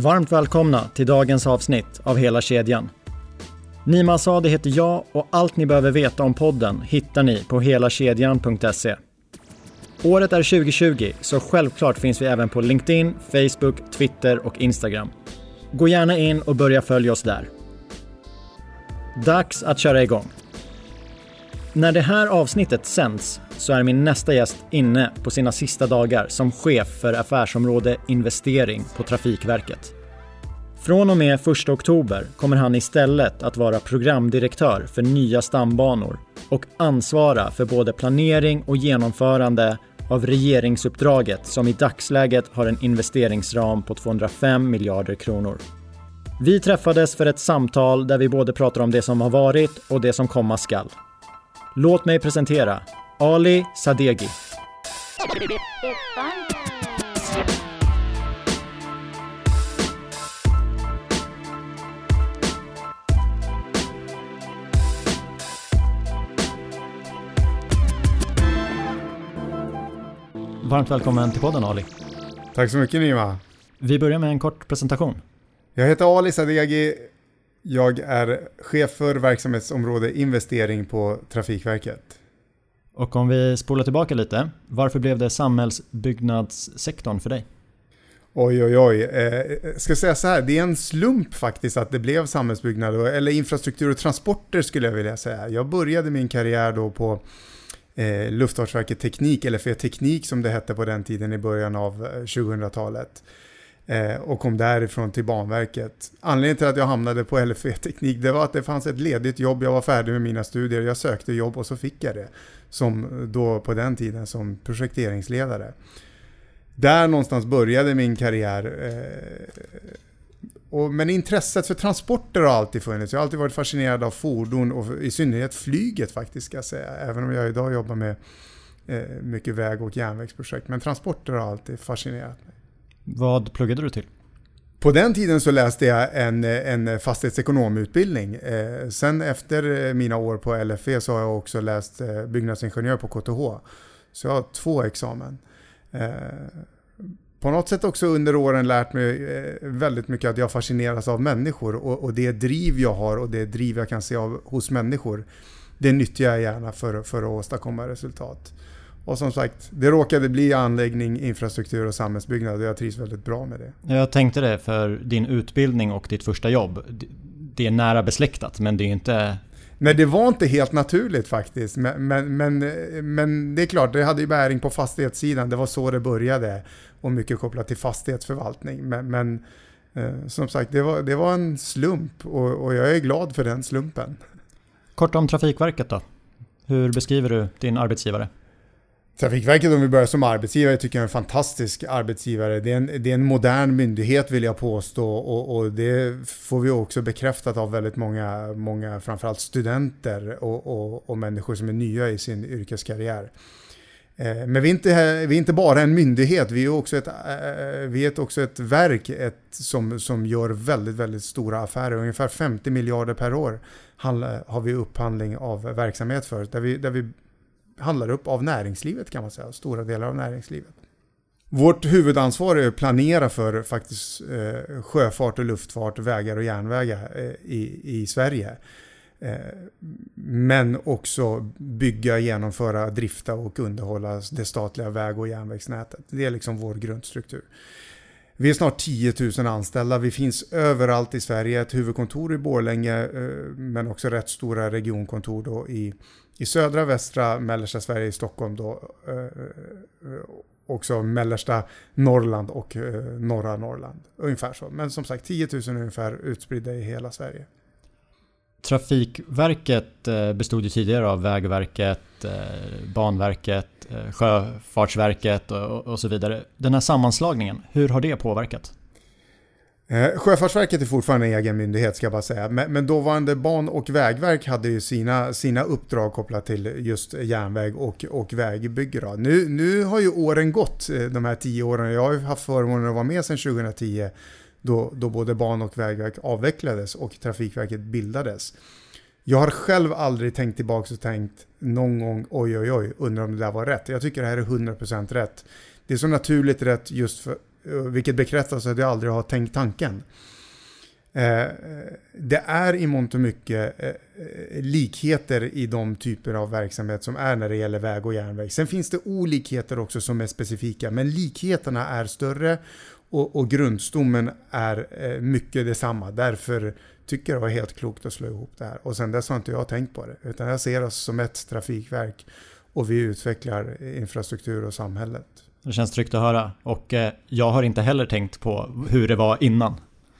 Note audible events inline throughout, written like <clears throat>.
Varmt välkomna till dagens avsnitt av Hela kedjan. Nima Asadi heter jag och allt ni behöver veta om podden hittar ni på helakedjan.se. Året är 2020, så självklart finns vi även på LinkedIn, Facebook, Twitter och Instagram. Gå gärna in och börja följa oss där. Dags att köra igång. När det här avsnittet sänds så är min nästa gäst inne på sina sista dagar som chef för affärsområde investering på Trafikverket. Från och med 1 oktober kommer han istället att vara programdirektör för nya stambanor och ansvara för både planering och genomförande av regeringsuppdraget som i dagsläget har en investeringsram på 205 miljarder kronor. Vi träffades för ett samtal där vi både pratar om det som har varit och det som komma skall. Låt mig presentera Ali Sadeghi. Varmt välkommen till podden Ali. Tack så mycket Nima. Vi börjar med en kort presentation. Jag heter Ali Sadeghi. Jag är chef för verksamhetsområde investering på Trafikverket. Och om vi spolar tillbaka lite, varför blev det samhällsbyggnadssektorn för dig? Oj, oj, oj. Eh, ska säga så här, det är en slump faktiskt att det blev samhällsbyggnad, eller infrastruktur och transporter skulle jag vilja säga. Jag började min karriär då på eh, Luftfartsverket Teknik, eller för Teknik som det hette på den tiden i början av eh, 2000-talet. Eh, och kom därifrån till Banverket. Anledningen till att jag hamnade på LFV Teknik det var att det fanns ett ledigt jobb, jag var färdig med mina studier, jag sökte jobb och så fick jag det. Som eh, då på den tiden som projekteringsledare. Där någonstans började min karriär. Eh, och, men intresset för transporter har alltid funnits. Jag har alltid varit fascinerad av fordon och i synnerhet flyget faktiskt ska jag säga. Även om jag idag jobbar med eh, mycket väg och järnvägsprojekt. Men transporter har alltid fascinerat mig. Vad pluggade du till? På den tiden så läste jag en, en fastighetsekonomutbildning. Eh, sen efter mina år på LFV så har jag också läst eh, byggnadsingenjör på KTH. Så jag har två examen. Eh, på något sätt också under åren lärt mig eh, väldigt mycket att jag fascineras av människor och, och, det driv jag har och det driv jag kan se av, hos människor det nyttjar jag gärna för, för att åstadkomma resultat. Och som sagt, det råkade bli anläggning, infrastruktur och samhällsbyggnad och jag trivs väldigt bra med det. Jag tänkte det för din utbildning och ditt första jobb. Det är nära besläktat men det är inte... Nej, det var inte helt naturligt faktiskt. Men, men, men, men det är klart, det hade ju bäring på fastighetssidan. Det var så det började. Och mycket kopplat till fastighetsförvaltning. Men, men eh, som sagt, det var, det var en slump och, och jag är glad för den slumpen. Kort om Trafikverket då. Hur beskriver du din arbetsgivare? Trafikverket om vi börjar som arbetsgivare tycker jag är en fantastisk arbetsgivare. Det är en, det är en modern myndighet vill jag påstå och, och, det får vi också bekräftat av väldigt många, många framförallt studenter och, och, och människor som är nya i sin yrkeskarriär. Eh, men vi är, inte, vi är inte bara en myndighet, vi är också ett, eh, eh, vi är också ett verk ett, som, som gör väldigt, väldigt stora affärer. Ungefär 50 miljarder per år har vi upphandling av verksamhet för. Där vi, där vi handlar upp av näringslivet kan man säga, stora delar av näringslivet. Vårt huvudansvar är att planera för faktiskt eh, sjöfart och luftfart, vägar och järnvägar eh, i, i Sverige. Eh, men också bygga, genomföra, drifta och underhålla det statliga väg och järnvägsnätet. Det är liksom vår grundstruktur. Vi är snart 10 000 anställda. Vi finns överallt i Sverige. Ett huvudkontor i Borlänge, eh, men också rätt stora regionkontor då i i södra, västra, mellersta Sverige, i Stockholm då, eh, eh, också mellersta Norrland och eh, norra Norrland. Ungefär så. Men som sagt 10 000 ungefär utspridda i hela Sverige. Trafikverket eh, bestod ju tidigare av Vägverket, eh, Banverket, Sjöfartsverket och, och så vidare. Den här sammanslagningen, hur har det påverkat? Eh, Sjöfartsverket är fortfarande en egen myndighet ska jag bara säga. Men, men dåvarande Ban och Vägverk hade ju sina, sina uppdrag kopplat till just järnväg och, och vägbygge. Nu, nu har ju åren gått, eh, de här tio åren. Jag har ju haft förmånen att vara med sedan 2010 då, då både Ban och Vägverk avvecklades och Trafikverket bildades. Jag har själv aldrig tänkt tillbaka och tänkt någon gång oj oj oj, undrar om det där var rätt. Jag tycker det här är 100% rätt. Det är så naturligt rätt just för Eh, vilket bekräftas att jag aldrig har tänkt tanken. Eh, det är i mångt och mycket eh, likheter i de typer av verksamhet som är när det gäller väg och järnväg. Sen finns det olikheter också som är specifika, men likheterna är större och, och grundstommen är mycket detsamma. Därför tycker jag det var helt klokt att slå ihop det här. Och sen dess har inte jag tänkt på det, utan jag ser oss som ett trafikverk och vi utvecklar infrastruktur och samhället. Det känns tryggt att höra och jag har inte heller tänkt på hur det var innan.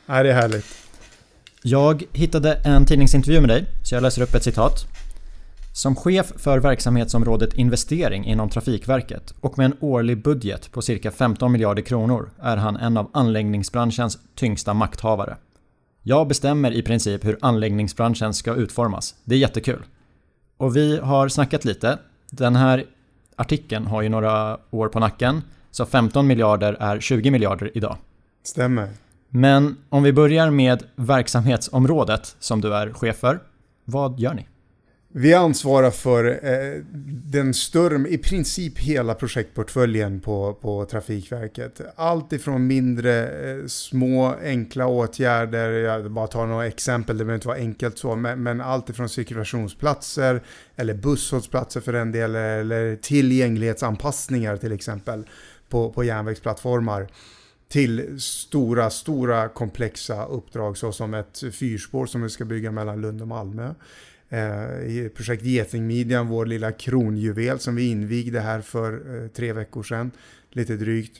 Nej, det är härligt. Jag hittade en tidningsintervju med dig, så jag läser upp ett citat. Som chef för verksamhetsområdet investering inom Trafikverket och med en årlig budget på cirka 15 miljarder kronor är han en av anläggningsbranschens tyngsta makthavare. Jag bestämmer i princip hur anläggningsbranschen ska utformas. Det är jättekul. Och vi har snackat lite. Den här artikeln har ju några år på nacken. Så 15 miljarder är 20 miljarder idag. Stämmer. Men om vi börjar med verksamhetsområdet som du är chef för. Vad gör ni? Vi ansvarar för eh, den större, i princip hela projektportföljen på, på Trafikverket. Allt ifrån mindre, eh, små, enkla åtgärder, jag bara tar några exempel, det behöver inte vara enkelt så, men, men allt ifrån cirkulationsplatser, eller busshållplatser för den delen, eller tillgänglighetsanpassningar till exempel på, på järnvägsplattformar till stora, stora komplexa uppdrag såsom ett fyrspår som vi ska bygga mellan Lund och Malmö. Eh, projekt Getingmidjan, vår lilla kronjuvel som vi invigde här för eh, tre veckor sedan, lite drygt.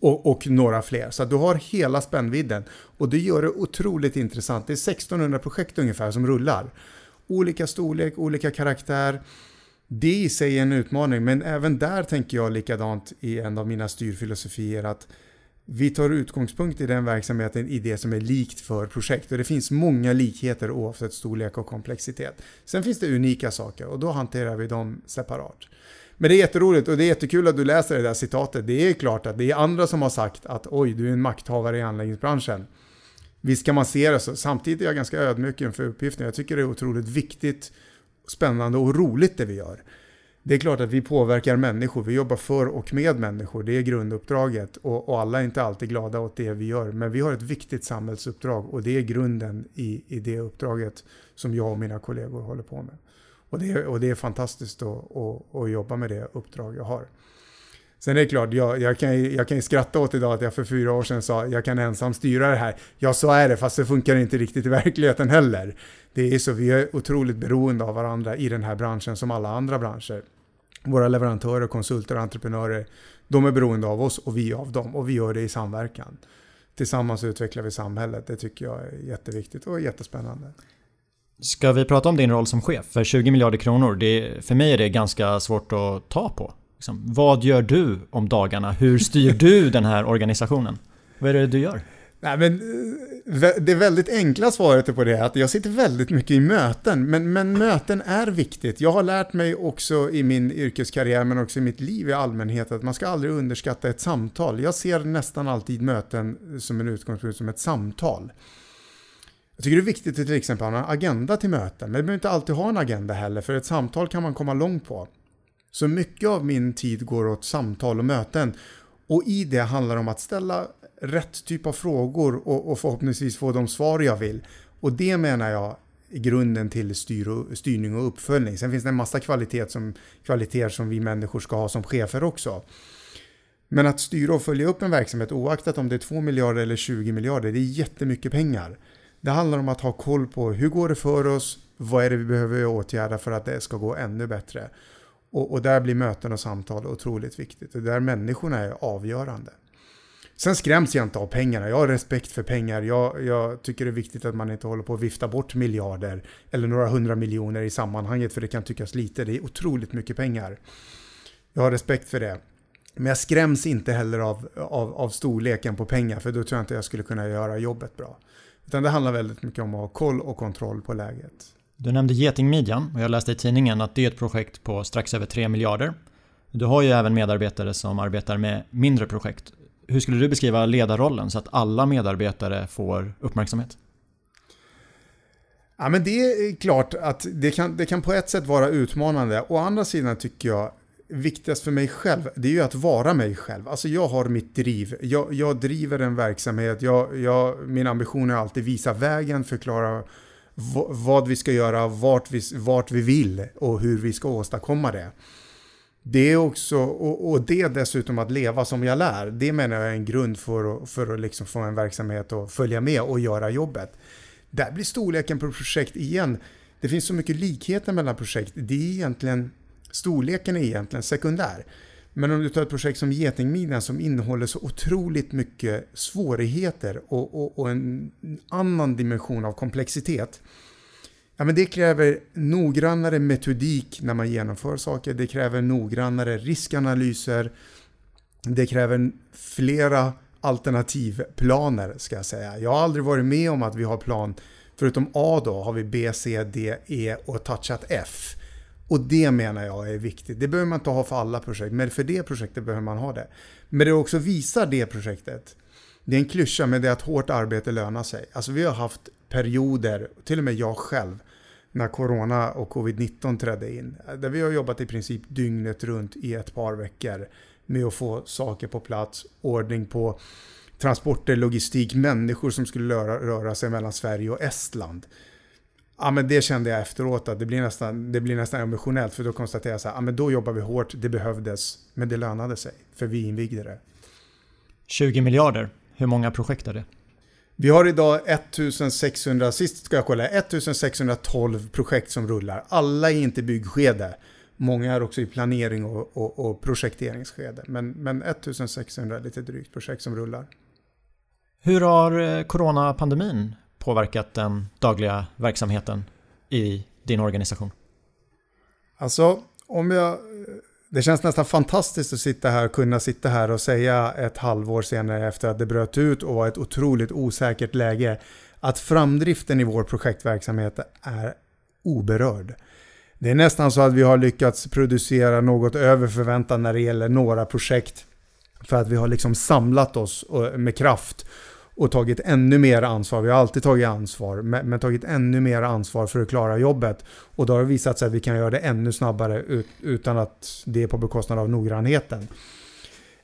Och, och, några fler. Så du har hela spännvidden. Och det gör det otroligt intressant. Det är 1600 projekt ungefär som rullar. Olika storlek, olika karaktär. Det i sig är en utmaning, men även där tänker jag likadant i en av mina styrfilosofier att vi tar utgångspunkt i den verksamheten i det som är likt för projekt och det finns många likheter oavsett storlek och komplexitet. Sen finns det unika saker och då hanterar vi dem separat. Men det är jätteroligt och det är jättekul att du läser det där citatet. Det är klart att det är andra som har sagt att oj, du är en makthavare i anläggningsbranschen. Visst kan man se det så. Samtidigt är jag ganska ödmjuk inför uppgiften. Jag tycker det är otroligt viktigt, spännande och roligt det vi gör. Det är klart att vi påverkar människor, vi jobbar för och med människor, det är grunduppdraget och, och, alla är inte alltid glada åt det vi gör. Men vi har ett viktigt samhällsuppdrag och det är grunden i, i det uppdraget som jag och mina kollegor håller på med. Och det, och det är fantastiskt att, att, att jobba med det uppdrag jag har. Sen är det klart, jag, jag, kan, jag kan ju skratta åt idag att jag för fyra år sedan sa jag kan ensam styra det här. Ja, så är det, fast det funkar inte riktigt i verkligheten heller. Det är så, vi är otroligt beroende av varandra i den här branschen som alla andra branscher våra leverantörer, konsulter och entreprenörer, de är beroende av oss och vi av dem och vi gör det i samverkan. Tillsammans utvecklar vi samhället. Det tycker jag är jätteviktigt och jättespännande. Ska vi prata om din roll som chef? För 20 miljarder kronor, det, för mig är det ganska svårt att ta på. Liksom, vad gör du om dagarna? Hur styr du den här organisationen? Vad är det du gör? Nej, men eh, det väldigt enkla svaret på det är att jag sitter väldigt mycket i möten, men, men möten är viktigt. Jag har lärt mig också i min yrkeskarriär, men också i mitt liv i allmänhet, att man ska aldrig underskatta ett samtal. Jag ser nästan alltid möten som en utgångspunkt som ett samtal. Jag tycker det är viktigt att till exempel ha en agenda till möten, men du behöver inte alltid ha en agenda heller, för ett samtal kan man komma långt på. Så mycket av min tid går åt samtal och möten. Och i det handlar det om att ställa rätt typ av frågor och, och förhoppningsvis få de svar jag vill. Och det menar jag är grunden till styr och, styrning och uppföljning. Sen finns det en massa kvalitet som, kvaliteter som vi människor ska ha som chefer också. Men att styra och följa upp en verksamhet oaktat om det är 2 miljarder eller 20 miljarder, det är jättemycket pengar. Det handlar om att ha koll på hur går det för oss, vad är det vi behöver åtgärda för att det ska gå ännu bättre. Och, och där blir möten och samtal otroligt viktigt. Och där människorna är avgörande. Sen skräms jag inte av pengarna. Jag har respekt för pengar. Jag, jag, tycker det är viktigt att man inte håller på att vifta bort miljarder eller några hundra miljoner i sammanhanget för det kan tyckas lite. Det är otroligt mycket pengar. Jag har respekt för det. Men jag skräms inte heller av, av, av storleken på pengar för då tror jag inte jag skulle kunna göra jobbet bra. Utan det handlar väldigt mycket om att ha koll och kontroll på läget. Du nämnde Getingmidjan och jag läste i tidningen att det är ett projekt på strax över 3 miljarder. Du har ju även medarbetare som arbetar med mindre projekt. Hur skulle du beskriva ledarrollen så att alla medarbetare får uppmärksamhet? Ja, men det är klart att det kan, det kan på ett sätt vara utmanande. Å andra sidan tycker jag viktigast för mig själv, det är ju att vara mig själv. Alltså jag har mitt driv. Jag, jag driver en verksamhet. Jag, jag, min ambition är alltid visa vägen, förklara vad vi ska göra, vart vi, vart vi vill och hur vi ska åstadkomma det. Det är också, och, och det dessutom att leva som jag lär, det menar jag är en grund för, för att liksom få en verksamhet att följa med och göra jobbet. Där blir storleken på projekt igen, det finns så mycket likheter mellan projekt, det är egentligen, storleken är egentligen sekundär. Men om du tar ett projekt som Getingmidjan som innehåller så otroligt mycket svårigheter och, och, och en annan dimension av komplexitet. Ja, men det kräver noggrannare metodik när man genomför saker. Det kräver noggrannare riskanalyser. Det kräver flera alternativplaner ska jag säga. Jag har aldrig varit med om att vi har plan, förutom A då, har vi B, C, D, E och touchat F. Och det menar jag är viktigt. Det behöver man inte ha för alla projekt, men för det projektet behöver man ha det. Men det också visar det projektet, det är en klyscha, men det är att hårt arbete lönar sig. Alltså vi har haft perioder, till och med jag själv, när corona och covid-19 trädde in. Där vi har jobbat i princip dygnet runt i ett par veckor med att få saker på plats, ordning på transporter, logistik, människor som skulle röra, röra sig mellan Sverige och Estland. Ja, men det kände jag efteråt att det blir nästan, det blir nästan emotionellt för då konstaterar jag så här, ja, men då jobbar vi hårt, det behövdes, men det lönade sig för vi invigde det. 20 miljarder, hur många projekt är det? Vi har idag 1600, sist ska jag kolla, 1612 projekt som rullar. Alla är inte byggskede. Många är också i planering och, och, och projekteringsskede. Men, men 1600 lite drygt projekt som rullar. Hur har eh, coronapandemin påverkat den dagliga verksamheten i din organisation? Alltså, om jag... Det känns nästan fantastiskt att sitta här, kunna sitta här och säga ett halvår senare efter att det bröt ut och var ett otroligt osäkert läge att framdriften i vår projektverksamhet är oberörd. Det är nästan så att vi har lyckats producera något över förväntan när det gäller några projekt. För att vi har liksom samlat oss med kraft och tagit ännu mer ansvar. Vi har alltid tagit ansvar, men, tagit ännu mer ansvar för att klara jobbet. Och då har det visat sig att vi kan göra det ännu snabbare utan att det är på bekostnad av noggrannheten.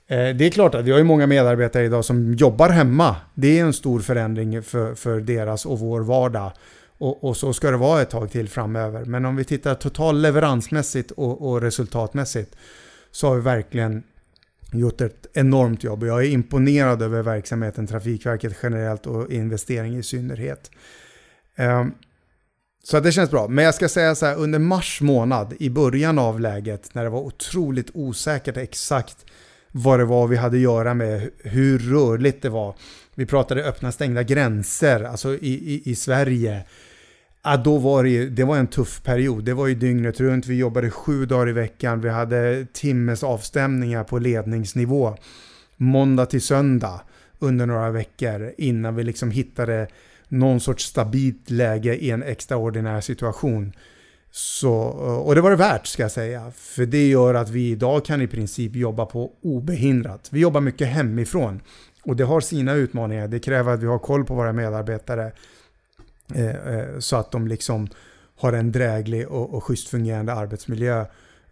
Eh, det är klart att vi har ju många medarbetare idag som jobbar hemma. Det är en stor förändring för, för deras och vår vardag. Och, och, så ska det vara ett tag till framöver. Men om vi tittar total leveransmässigt och, och resultatmässigt så har vi verkligen gjort ett enormt jobb. Jag är imponerad över verksamheten, Trafikverket generellt och investering i synnerhet. Ehm, så det känns bra. Men jag ska säga så här, under mars månad i början av läget när det var otroligt osäkert exakt vad det var vi hade att göra med, hur rörligt det var. Vi pratade öppna stängda gränser, alltså i, i, i Sverige. Ja, då var det, det var en tuff period. Det var ju dygnet runt. Vi jobbade sju dagar i veckan. Vi hade timmes avstämningar på ledningsnivå. Måndag till söndag under några veckor innan vi liksom hittade någon sorts stabilt läge i en extraordinär situation. Så, och det var det värt ska jag säga. För det gör att vi idag kan i princip jobba på obehindrat. Vi jobbar mycket hemifrån. Och det har sina utmaningar. Det kräver att vi har koll på våra medarbetare så att de liksom har en dräglig och, och schysst fungerande arbetsmiljö.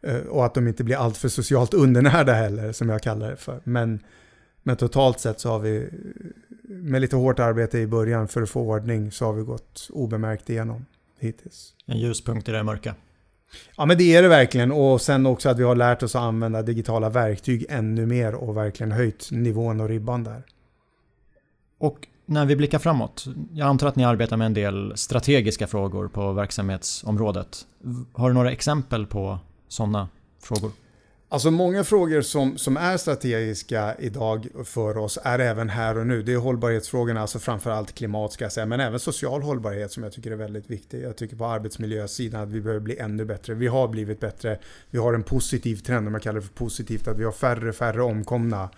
Eh, och att de inte blir alltför socialt undernärda heller, som jag kallar det för. Men, men totalt sett så har vi, med lite hårt arbete i början för att få ordning, så har vi gått obemärkt igenom hittills. En ljuspunkt i det mörka. Ja men det är det verkligen och sen också att vi har lärt oss att använda digitala verktyg ännu mer och verkligen höjt nivån och ribban där. Och när vi blickar framåt, jag antar att ni arbetar med en del strategiska frågor på verksamhetsområdet. Har du några exempel på sådana frågor? Alltså många frågor som, som är strategiska idag för oss är även här och nu. Det är hållbarhetsfrågorna, alltså framförallt klimat ska jag säga, men även social hållbarhet som jag tycker är väldigt viktig. Jag tycker på arbetsmiljösidan att vi behöver bli ännu bättre. Vi har blivit bättre. Vi har en positiv trend, om jag kallar det för positivt, att vi har färre färre omkomna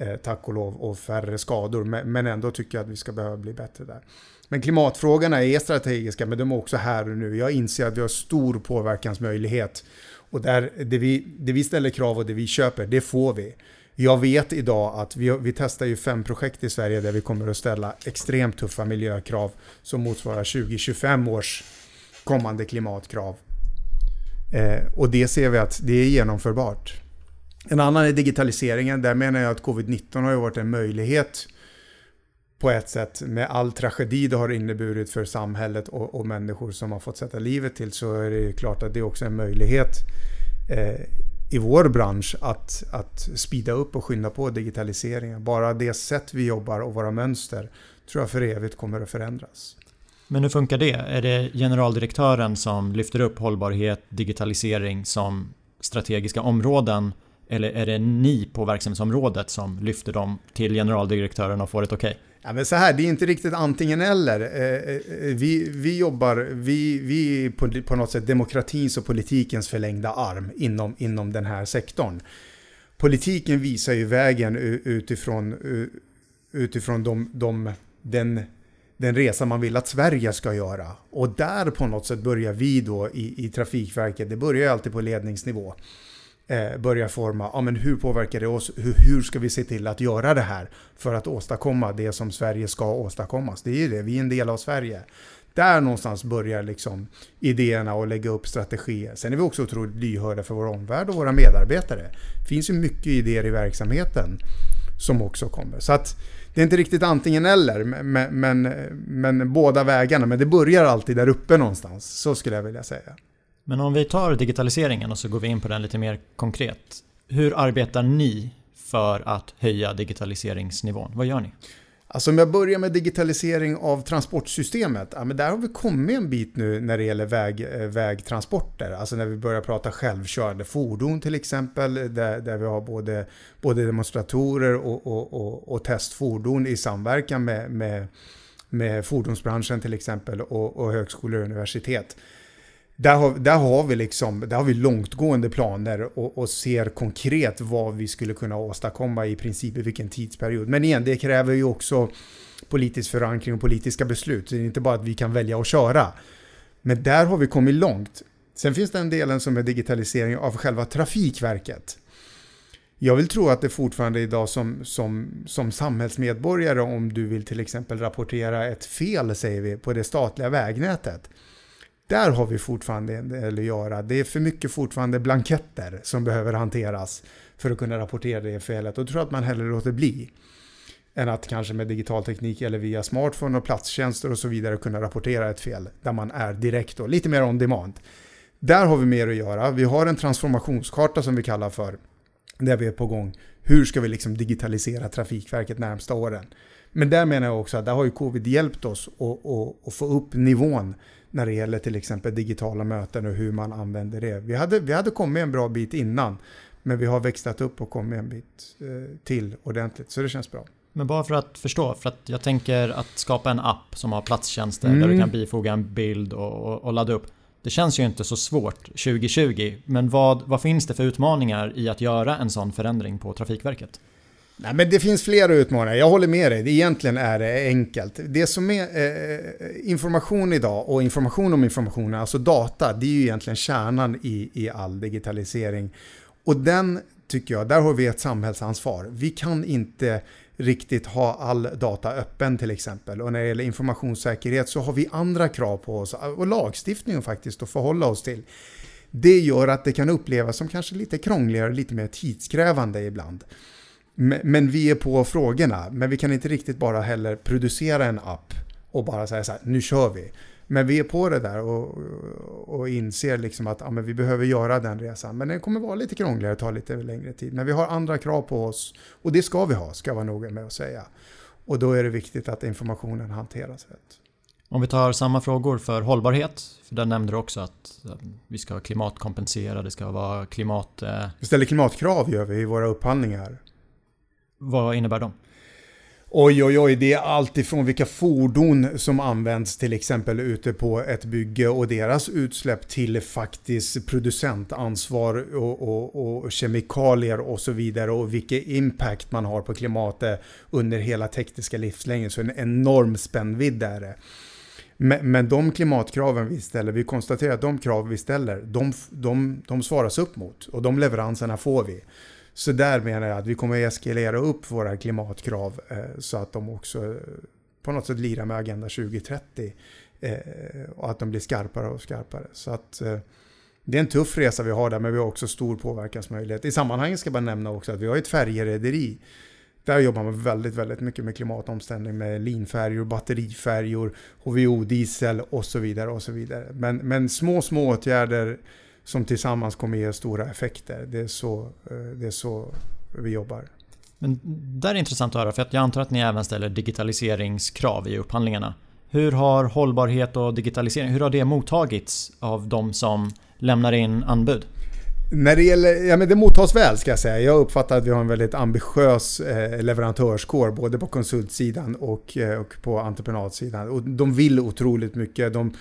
eh, tack och lov, och färre skador. Men, men ändå tycker jag att vi ska behöva bli bättre där. Men klimatfrågorna är strategiska, men de är också här och nu. Jag inser att vi har stor påverkansmöjlighet. Och där, det, vi, det vi ställer krav och det vi köper, det får vi. Jag vet idag att vi, vi testar ju fem projekt i Sverige där vi kommer att ställa extremt tuffa miljökrav som motsvarar 20-25 års kommande klimatkrav. Eh, och det ser vi att det är genomförbart. En annan är digitaliseringen. Där menar jag att covid-19 har varit en möjlighet på ett sätt med all tragedi det har inneburit för samhället och, och människor som har fått sätta livet till så är det klart att det är också en möjlighet eh, i vår bransch att, att spida upp och skynda på digitaliseringen. Bara det sätt vi jobbar och våra mönster tror jag för evigt kommer att förändras. Men hur funkar det? Är det generaldirektören som lyfter upp hållbarhet, digitalisering som strategiska områden? Eller är det ni på verksamhetsområdet som lyfter dem till generaldirektören och får ett okej? Okay? Ja, men så här, det är inte riktigt antingen eller. Eh, eh, vi, vi jobbar, vi, vi är på, på något sätt demokratins och politikens förlängda arm inom, inom den här sektorn. Politiken visar ju vägen utifrån, utifrån de, de, den, den resa man vill att Sverige ska göra. Och där på något sätt börjar vi då i, i Trafikverket, det börjar ju alltid på ledningsnivå eh, börjar forma, ja men hur påverkar det oss? Hur, hur ska vi se till att göra det här för att åstadkomma det som Sverige ska åstadkommas? Det är ju det, vi är en del av Sverige. Där någonstans börjar liksom idéerna och lägga upp strategier. Sen är vi också otroligt lyhörda för vår omvärld och våra medarbetare. Det finns ju mycket idéer i verksamheten som också kommer. Så att det är inte riktigt antingen eller, men, men, men båda vägarna. Men det börjar alltid där uppe någonstans, så skulle jag vilja säga. Men om vi tar digitaliseringen och så går vi in på den lite mer konkret. Hur arbetar ni för att höja digitaliseringsnivån? Vad gör ni? Alltså om jag börjar med digitalisering av transportsystemet, ja, men där har vi kommit en bit nu när det gäller väg, eh, vägtransporter. Alltså när vi börjar prata självkörande fordon till exempel, där, där vi har både, både demonstratorer och, och, och, och testfordon i samverkan med, med, med fordonsbranschen till exempel och, och högskolor och universitet där har, där har vi liksom, där har vi långtgående planer och, och, ser konkret vad vi skulle kunna åstadkomma i princip i vilken tidsperiod. Men igen, det kräver ju också politisk förankring och politiska beslut. Det är inte bara att vi kan välja att köra. Men där har vi kommit långt. Sen finns det en delen som är digitalisering av själva Trafikverket. Jag vill tro att det fortfarande idag som, som, som samhällsmedborgare om du vill till exempel rapportera ett fel, säger vi, på det statliga vägnätet där har vi fortfarande en del att göra. Det är för mycket fortfarande blanketter som behöver hanteras för att kunna rapportera det felet. Och tror att man hellre låter bli än att kanske med digital teknik eller via smartphone och platstjänster och så vidare kunna rapportera ett fel där man är direkt och lite mer on demand. Där har vi mer att göra. Vi har en transformationskarta som vi kallar för där vi är på gång. Hur ska vi liksom digitalisera Trafikverket närmsta åren? Men där menar jag också att där har ju covid hjälpt oss att få upp nivån när det gäller till exempel digitala möten och hur man använder det. Vi hade, vi hade kommit en bra bit innan, men vi har växlat upp och kommit en bit eh, till ordentligt, så det känns bra. Men bara för att förstå, för att jag tänker att skapa en app som har platstjänster mm. där du kan bifoga en bild och, och, och, ladda upp. Det känns ju inte så svårt 2020, men vad, vad finns det för utmaningar i att göra en sån förändring på Trafikverket? Nej, men det finns flera utmaningar. Jag håller med dig. Egentligen är det enkelt. Det som är eh, eh, information idag och information om information, alltså data, det är ju egentligen kärnan i, i all digitalisering. Och den tycker jag, där har vi ett samhällsansvar. Vi kan inte riktigt ha all data öppen till exempel. Och när det gäller informationssäkerhet så har vi andra krav på oss och lagstiftningen faktiskt att förhålla oss till. Det gör att det kan upplevas som kanske lite krångligare, lite mer tidskrävande ibland. Men vi är på frågorna. Men vi kan inte riktigt bara heller producera en app och bara säga så här, nu kör vi. Men vi är på det där och, och inser liksom att ja, men vi behöver göra den resan. Men den kommer vara lite krångligare och ta lite längre tid. Men vi har andra krav på oss och det ska vi ha, ska jag vara noga med att säga. Och då är det viktigt att informationen hanteras rätt. Om vi tar samma frågor för hållbarhet, för där nämnde du också att vi ska klimatkompensera, det ska vara klimat... Eh, vi ställer klimatkrav gör vi i våra upphandlingar. Vad innebär de? Oj, oj, oj, det är allt ifrån vilka fordon som används till exempel ute på ett bygge och deras utsläpp till faktiskt producentansvar och, och, och kemikalier och så vidare och vilken impact man har på klimatet under hela tekniska livslängden. Så en enorm spännvidd är det. Men, men de klimatkraven vi ställer, vi konstaterar att de krav vi ställer, de, de, de svaras upp mot och de leveranserna får vi. Så där menar jag att vi kommer att eskalera upp våra klimatkrav eh, så att de också eh, på något sätt lirar med Agenda 2030 eh, och att de blir skarpare och skarpare. Så att eh, det är en tuff resa vi har där, men vi har också stor påverkansmöjlighet. I sammanhanget ska jag bara nämna också att vi har ett färjerederi. Där jobbar man väldigt, väldigt mycket med klimatomställning med linfärjor, batterifärjor, HVO-diesel och så vidare. och så vidare. Men, men små, små åtgärder som tillsammans kommer ge stora effekter. Det är så, eh, det är så vi jobbar. Men det är intressant att höra för jag antar att ni även ställer digitaliseringskrav i upphandlingarna. Hur har hållbarhet och digitalisering, hur har det mottagits av de som lämnar in anbud? När det gäller, ja men det mottas väl ska jag säga. Jag uppfattar att vi har en väldigt ambitiös eh, leverantörskår både på konsultsidan och, eh, och på entreprenadsidan. Och de vill otroligt mycket. De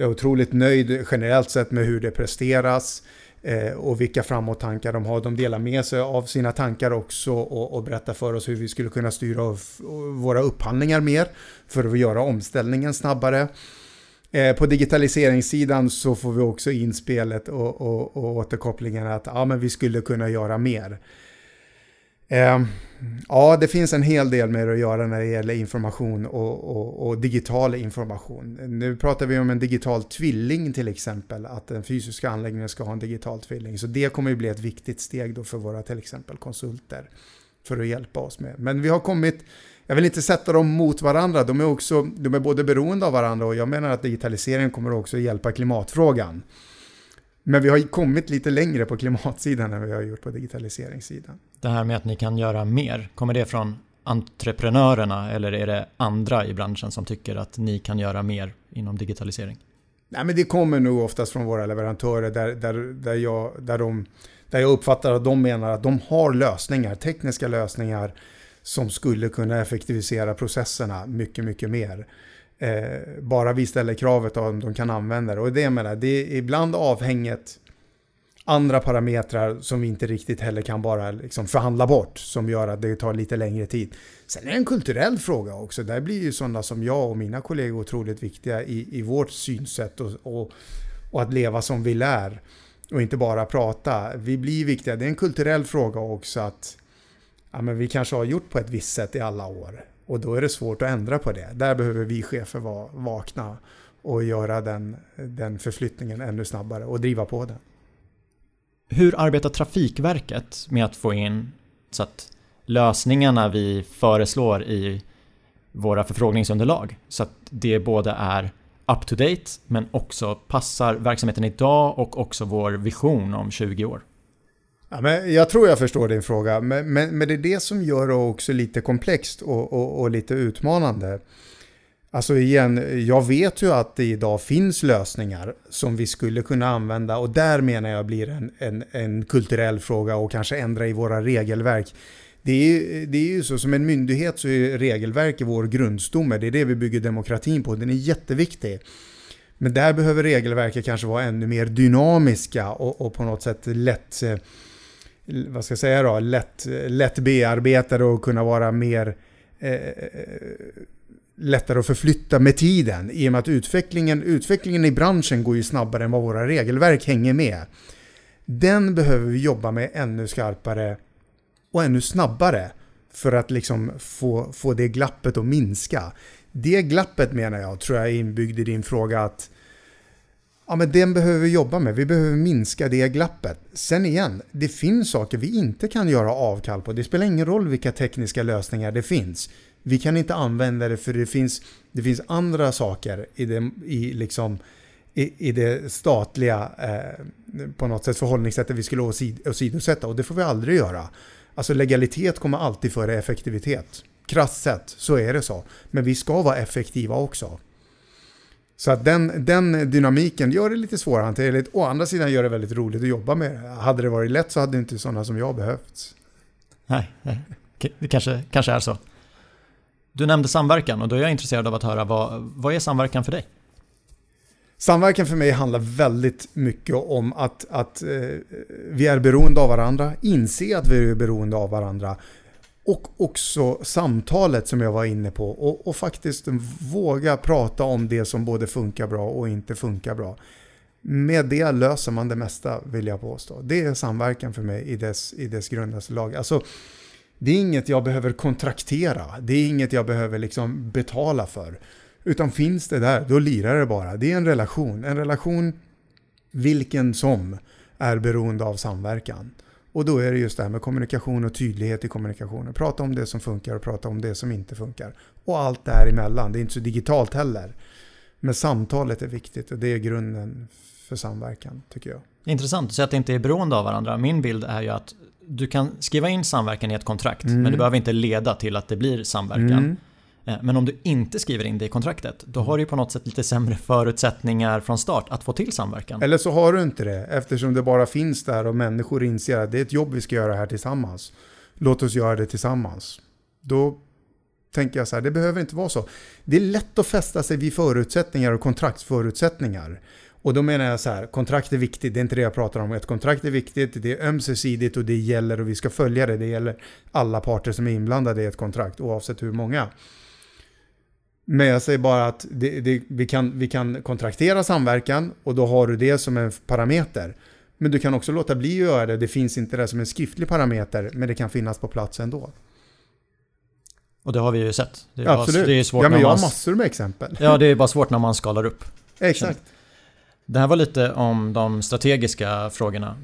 jag är otroligt nöjd generellt sett med hur det presteras eh, och vilka framåttankar de har. De delar med sig av sina tankar också och, och berättar för oss hur vi skulle kunna styra våra upphandlingar mer för att göra omställningen snabbare. Eh, på digitaliseringssidan så får vi också inspelet och, och, och återkopplingen att ja, men vi skulle kunna göra mer. Eh, ja, det finns en hel del mer att göra när det gäller information och, och, och, digital information. Nu pratar vi om en digital tvilling till exempel, att den fysiska anläggningen ska ha en digital tvilling. Så det kommer ju bli ett viktigt steg då för våra till exempel konsulter för att hjälpa oss med. Men vi har kommit jag vill inte sätta dem mot varandra. De är, också, de är både beroende av varandra och jag menar att digitaliseringen kommer också hjälpa klimatfrågan. Men vi har kommit lite längre på klimatsidan än vi har gjort på digitaliseringssidan. Det här med att ni kan göra mer, kommer det från entreprenörerna eller är det andra i branschen som tycker att ni kan göra mer inom digitalisering? Nej, men det kommer nog oftast från våra leverantörer där, där, där, jag, där, de, där jag uppfattar att de menar att de har lösningar, tekniska lösningar som skulle kunna effektivisera processerna mycket, mycket mer. Eh, bara vi ställer kravet om de kan använda det. Och det jag menar, det är ibland avhänget andra parametrar som vi inte riktigt heller kan bara liksom förhandla bort som gör att det tar lite längre tid. Sen är det en kulturell fråga också. Där blir ju sådana som jag och mina kollegor otroligt viktiga i, i vårt synsätt och, och, och att leva som vi lär och inte bara prata. Vi blir viktiga. Det är en kulturell fråga också att ja, men vi kanske har gjort på ett visst sätt i alla år. Och då är det svårt att ändra på det. Där behöver vi chefer vara vakna och göra den, den förflyttningen ännu snabbare och driva på den. Hur arbetar Trafikverket med att få in så att lösningarna vi föreslår i våra förfrågningsunderlag så att det både är up to date men också passar verksamheten idag och också vår vision om 20 år? Ja, men jag tror jag förstår din fråga, men, men, men det är det som gör det också lite komplext och, och, och, lite utmanande. Alltså igen, jag vet ju att det idag finns lösningar som vi skulle kunna använda och där menar jag blir en, en, en kulturell fråga och kanske ändra i våra regelverk. Det är, det är ju så, som en myndighet så är regelverk vår grundstomme, det är det vi bygger demokratin på, den är jätteviktig. Men där behöver regelverket kanske vara ännu mer dynamiska och, och på något sätt lätt eh, vad ska jag säga då, lätt, lätt bearbetade och kunna vara mer eh, lättare att förflytta med tiden. I och med att utvecklingen, utvecklingen i branschen går ju snabbare än vad våra regelverk hänger med. Den behöver vi jobba med ännu skarpare och ännu snabbare för att liksom få, få det glappet att minska. Det glappet menar jag, tror jag är inbyggd i din fråga att Ja, men den behöver vi jobba med. Vi behöver minska det glappet. Sen igen, det finns saker vi inte kan göra avkall på. Det spelar ingen roll vilka tekniska lösningar det finns. Vi kan inte använda det för det finns, det finns andra saker i det, i liksom, i, i det statliga eh, på något sätt förhållningssättet vi skulle åsidosätta och det får vi aldrig göra. Alltså legalitet kommer alltid före effektivitet. Krasst sett så är det så. Men vi ska vara effektiva också. Så att den, den dynamiken gör det lite svårhanterligt. Å andra sidan gör det väldigt roligt att jobba med det. Hade det varit lätt så hade inte sådana som jag behövts. Nej, det kanske, kanske är så. Du nämnde samverkan och då är jag intresserad av att höra vad, vad är samverkan för dig? Samverkan för mig handlar väldigt mycket om att, att eh, vi är beroende av varandra, inse att vi är beroende av varandra och också samtalet som jag var inne på och, och, faktiskt våga prata om det som både funkar bra och inte funkar bra. Med det löser man det mesta vill jag påstå. Det är samverkan för mig i dess, i dess grundaste lag. Alltså, det är inget jag behöver kontraktera. Det är inget jag behöver liksom betala för. Utan finns det där, då lirar det bara. Det är en relation. En relation vilken som är beroende av samverkan. Och då är det just det här med kommunikation och tydlighet i kommunikationen. Prata om det som funkar och prata om det som inte funkar. Och allt däremellan. Det är inte så digitalt heller. Men samtalet är viktigt och det är grunden för samverkan tycker jag. Intressant, så att det inte är beroende av varandra. Min bild är ju att du kan skriva in samverkan i ett kontrakt mm. men det behöver inte leda till att det blir samverkan. Mm. Eh, men om du inte skriver in det i kontraktet, då har du på något sätt lite sämre förutsättningar från start att få till samverkan. Eller så har du inte det, eftersom det bara finns där och människor inser att det är ett jobb vi ska göra här tillsammans. Låt oss göra det tillsammans. Då tänker jag så här, det behöver inte vara så. Det är lätt att fästa sig vid förutsättningar och kontraktsförutsättningar. Och då menar jag så här, kontrakt är viktigt, det är inte det jag pratar om. Ett kontrakt är viktigt, det är ömsesidigt och det gäller och vi ska följa det. Det gäller alla parter som är inblandade i ett kontrakt, oavsett hur många. Men jag säger bara att det, det, vi, kan, vi kan kontraktera samverkan och då har du det som en parameter. Men du kan också låta bli att göra det. Det finns inte det som en skriftlig parameter, men det kan finnas på plats ändå. Och det har vi ju sett. Det är, Absolut. Bara, det är svårt ja, men jag har massor med exempel. Ja, det är bara svårt när man skalar upp. Exakt. Det här var lite om de strategiska frågorna.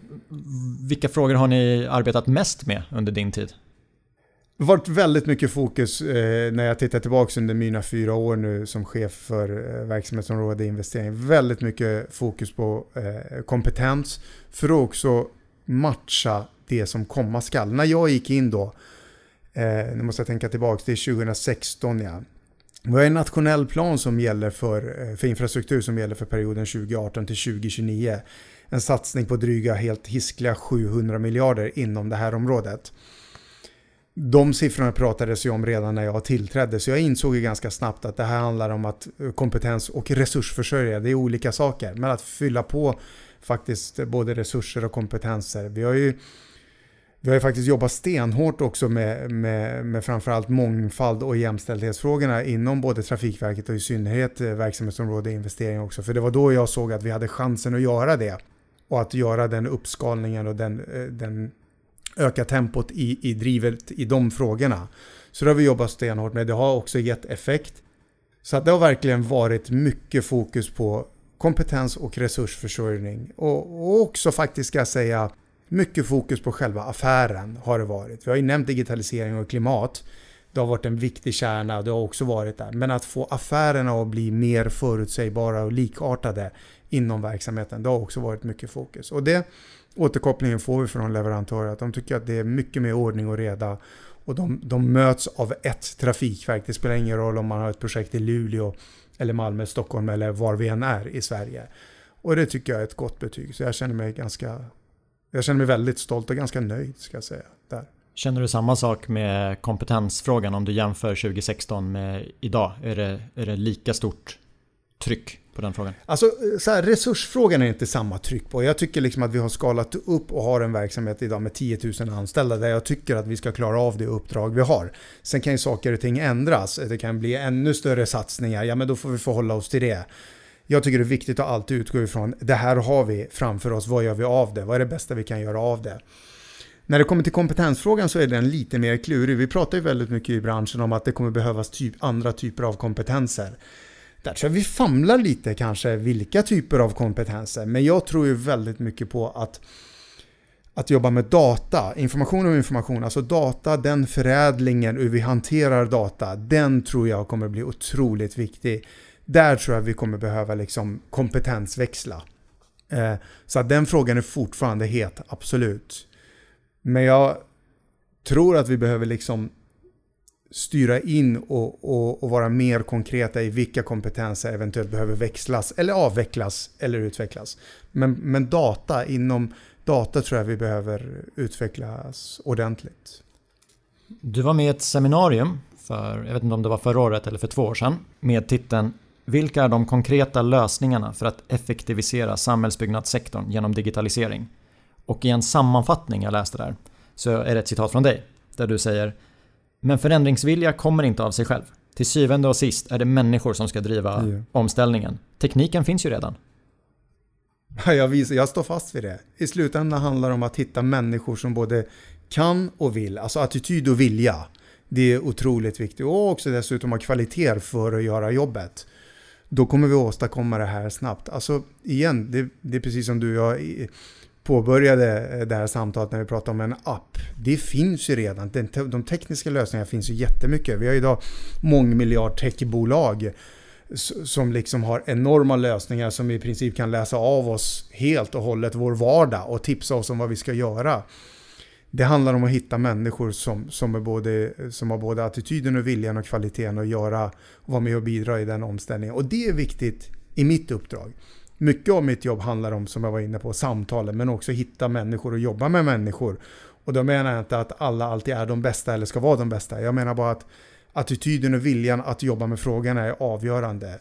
Vilka frågor har ni arbetat mest med under din tid? Det har varit väldigt mycket fokus eh, när jag tittar tillbaka under mina fyra år nu som chef för eh, verksamhetsområde investering. Väldigt mycket fokus på eh, kompetens för att också matcha det som komma skall. När jag gick in då, eh, nu måste jag tänka tillbaka, det är 2016 ja. Vi har en nationell plan som gäller för, eh, för infrastruktur som gäller för perioden 2018 till 2029. En satsning på dryga helt hiskliga 700 miljarder inom det här området de siffrorna pratades ju om redan när jag tillträdde, så jag insåg ju ganska snabbt att det här handlar om att kompetens och resursförsörja, det är olika saker. Men att fylla på faktiskt både resurser och kompetenser. Vi har ju, vi har ju faktiskt jobbat stenhårt också med, med, med framförallt mångfald och jämställdhetsfrågorna inom både Trafikverket och i synnerhet eh, verksamhetsområde investering också. För det var då jag såg att vi hade chansen att göra det. Och att göra den uppskalningen och den, eh, den öka tempot i, i drivet i de frågorna. Så det har vi jobbat stenhårt med. Det har också gett effekt. Så att det har verkligen varit mycket fokus på kompetens och resursförsörjning. Och, och också faktiskt ska jag säga mycket fokus på själva affären har det varit. Vi har ju nämnt digitalisering och klimat. Det har varit en viktig kärna och det har också varit där. Men att få affärerna att bli mer förutsägbara och likartade inom verksamheten, det har också varit mycket fokus. Och det återkopplingen får vi från leverantörer att de tycker att det är mycket mer ordning och reda och de, de möts av ett trafikverk. Det spelar ingen roll om man har ett projekt i Luleå eller Malmö, Stockholm eller var vi än är i Sverige. Och det tycker jag är ett gott betyg. Så jag känner mig ganska jag känner mig väldigt stolt och ganska nöjd ska jag säga. Där. Känner du samma sak med kompetensfrågan om du jämför 2016 med idag? Är det, är det lika stort tryck på den frågan? Alltså, så här, resursfrågan är inte samma tryck på. Jag tycker liksom att vi har skalat upp och har en verksamhet idag med 10 000 anställda där jag tycker att vi ska klara av det uppdrag vi har. Sen kan ju saker och ting ändras. Det kan bli ännu större satsningar. Ja, men då får vi förhålla oss till det. Jag tycker det är viktigt att alltid utgå ifrån det här har vi framför oss. Vad gör vi av det? Vad är det bästa vi kan göra av det? När det kommer till kompetensfrågan så är den lite mer klurig. Vi pratar ju väldigt mycket i branschen om att det kommer behövas typ andra typer av kompetenser. Där tror jag vi famlar lite kanske vilka typer av kompetenser. Men jag tror ju väldigt mycket på att att jobba med data, information och information, alltså data, den förädlingen, hur vi hanterar data, den tror jag kommer bli otroligt viktig. Där tror jag vi kommer behöva liksom kompetensväxla. Eh, så att den frågan är fortfarande het, absolut. Men jag tror att vi behöver liksom styra in och, och, och, vara mer konkreta i vilka kompetenser eventuellt behöver växlas eller avvecklas eller utvecklas. Men, men data, inom data tror jag vi behöver utvecklas ordentligt. Du var med i ett seminarium för, jag vet inte om det var förra året eller för två år sedan, med titeln Vilka är de konkreta lösningarna för att effektivisera samhällsbyggnadssektorn genom digitalisering? Och i en sammanfattning jag läste där så är det ett citat från dig där du säger men förändringsvilja kommer inte av sig själv. Till syvende och sist är det människor som ska driva ja. omställningen. Tekniken finns ju redan. Jag, visar, jag står fast vid det. I slutändan handlar det om att hitta människor som både kan och vill. Alltså attityd och vilja. Det är otroligt viktigt. Och också dessutom ha kvaliteter för att göra jobbet. då kommer vi åstadkomma det här snabbt. Alltså igen, det, det är precis som du och jag påbörjade eh, det här samtalet när vi pratade om en app. Det finns ju redan. De tekniska lösningarna finns ju jättemycket. Vi har idag mångmiljard techbolag som liksom har enorma lösningar som i princip kan läsa av oss helt och hållet vår vardag och tipsa oss om vad vi ska göra. Det handlar om att hitta människor som, som, är både, som har både attityden och viljan och kvaliteten att göra och vara med och bidra i den omställningen. Och det är viktigt i mitt uppdrag. Mycket av mitt jobb handlar om, som jag var inne på, samtalen, men också hitta människor och jobba med människor. Och då menar jag inte att alla alltid är de bästa eller ska vara de bästa. Jag menar bara att attityden och viljan att jobba med frågorna är avgörande.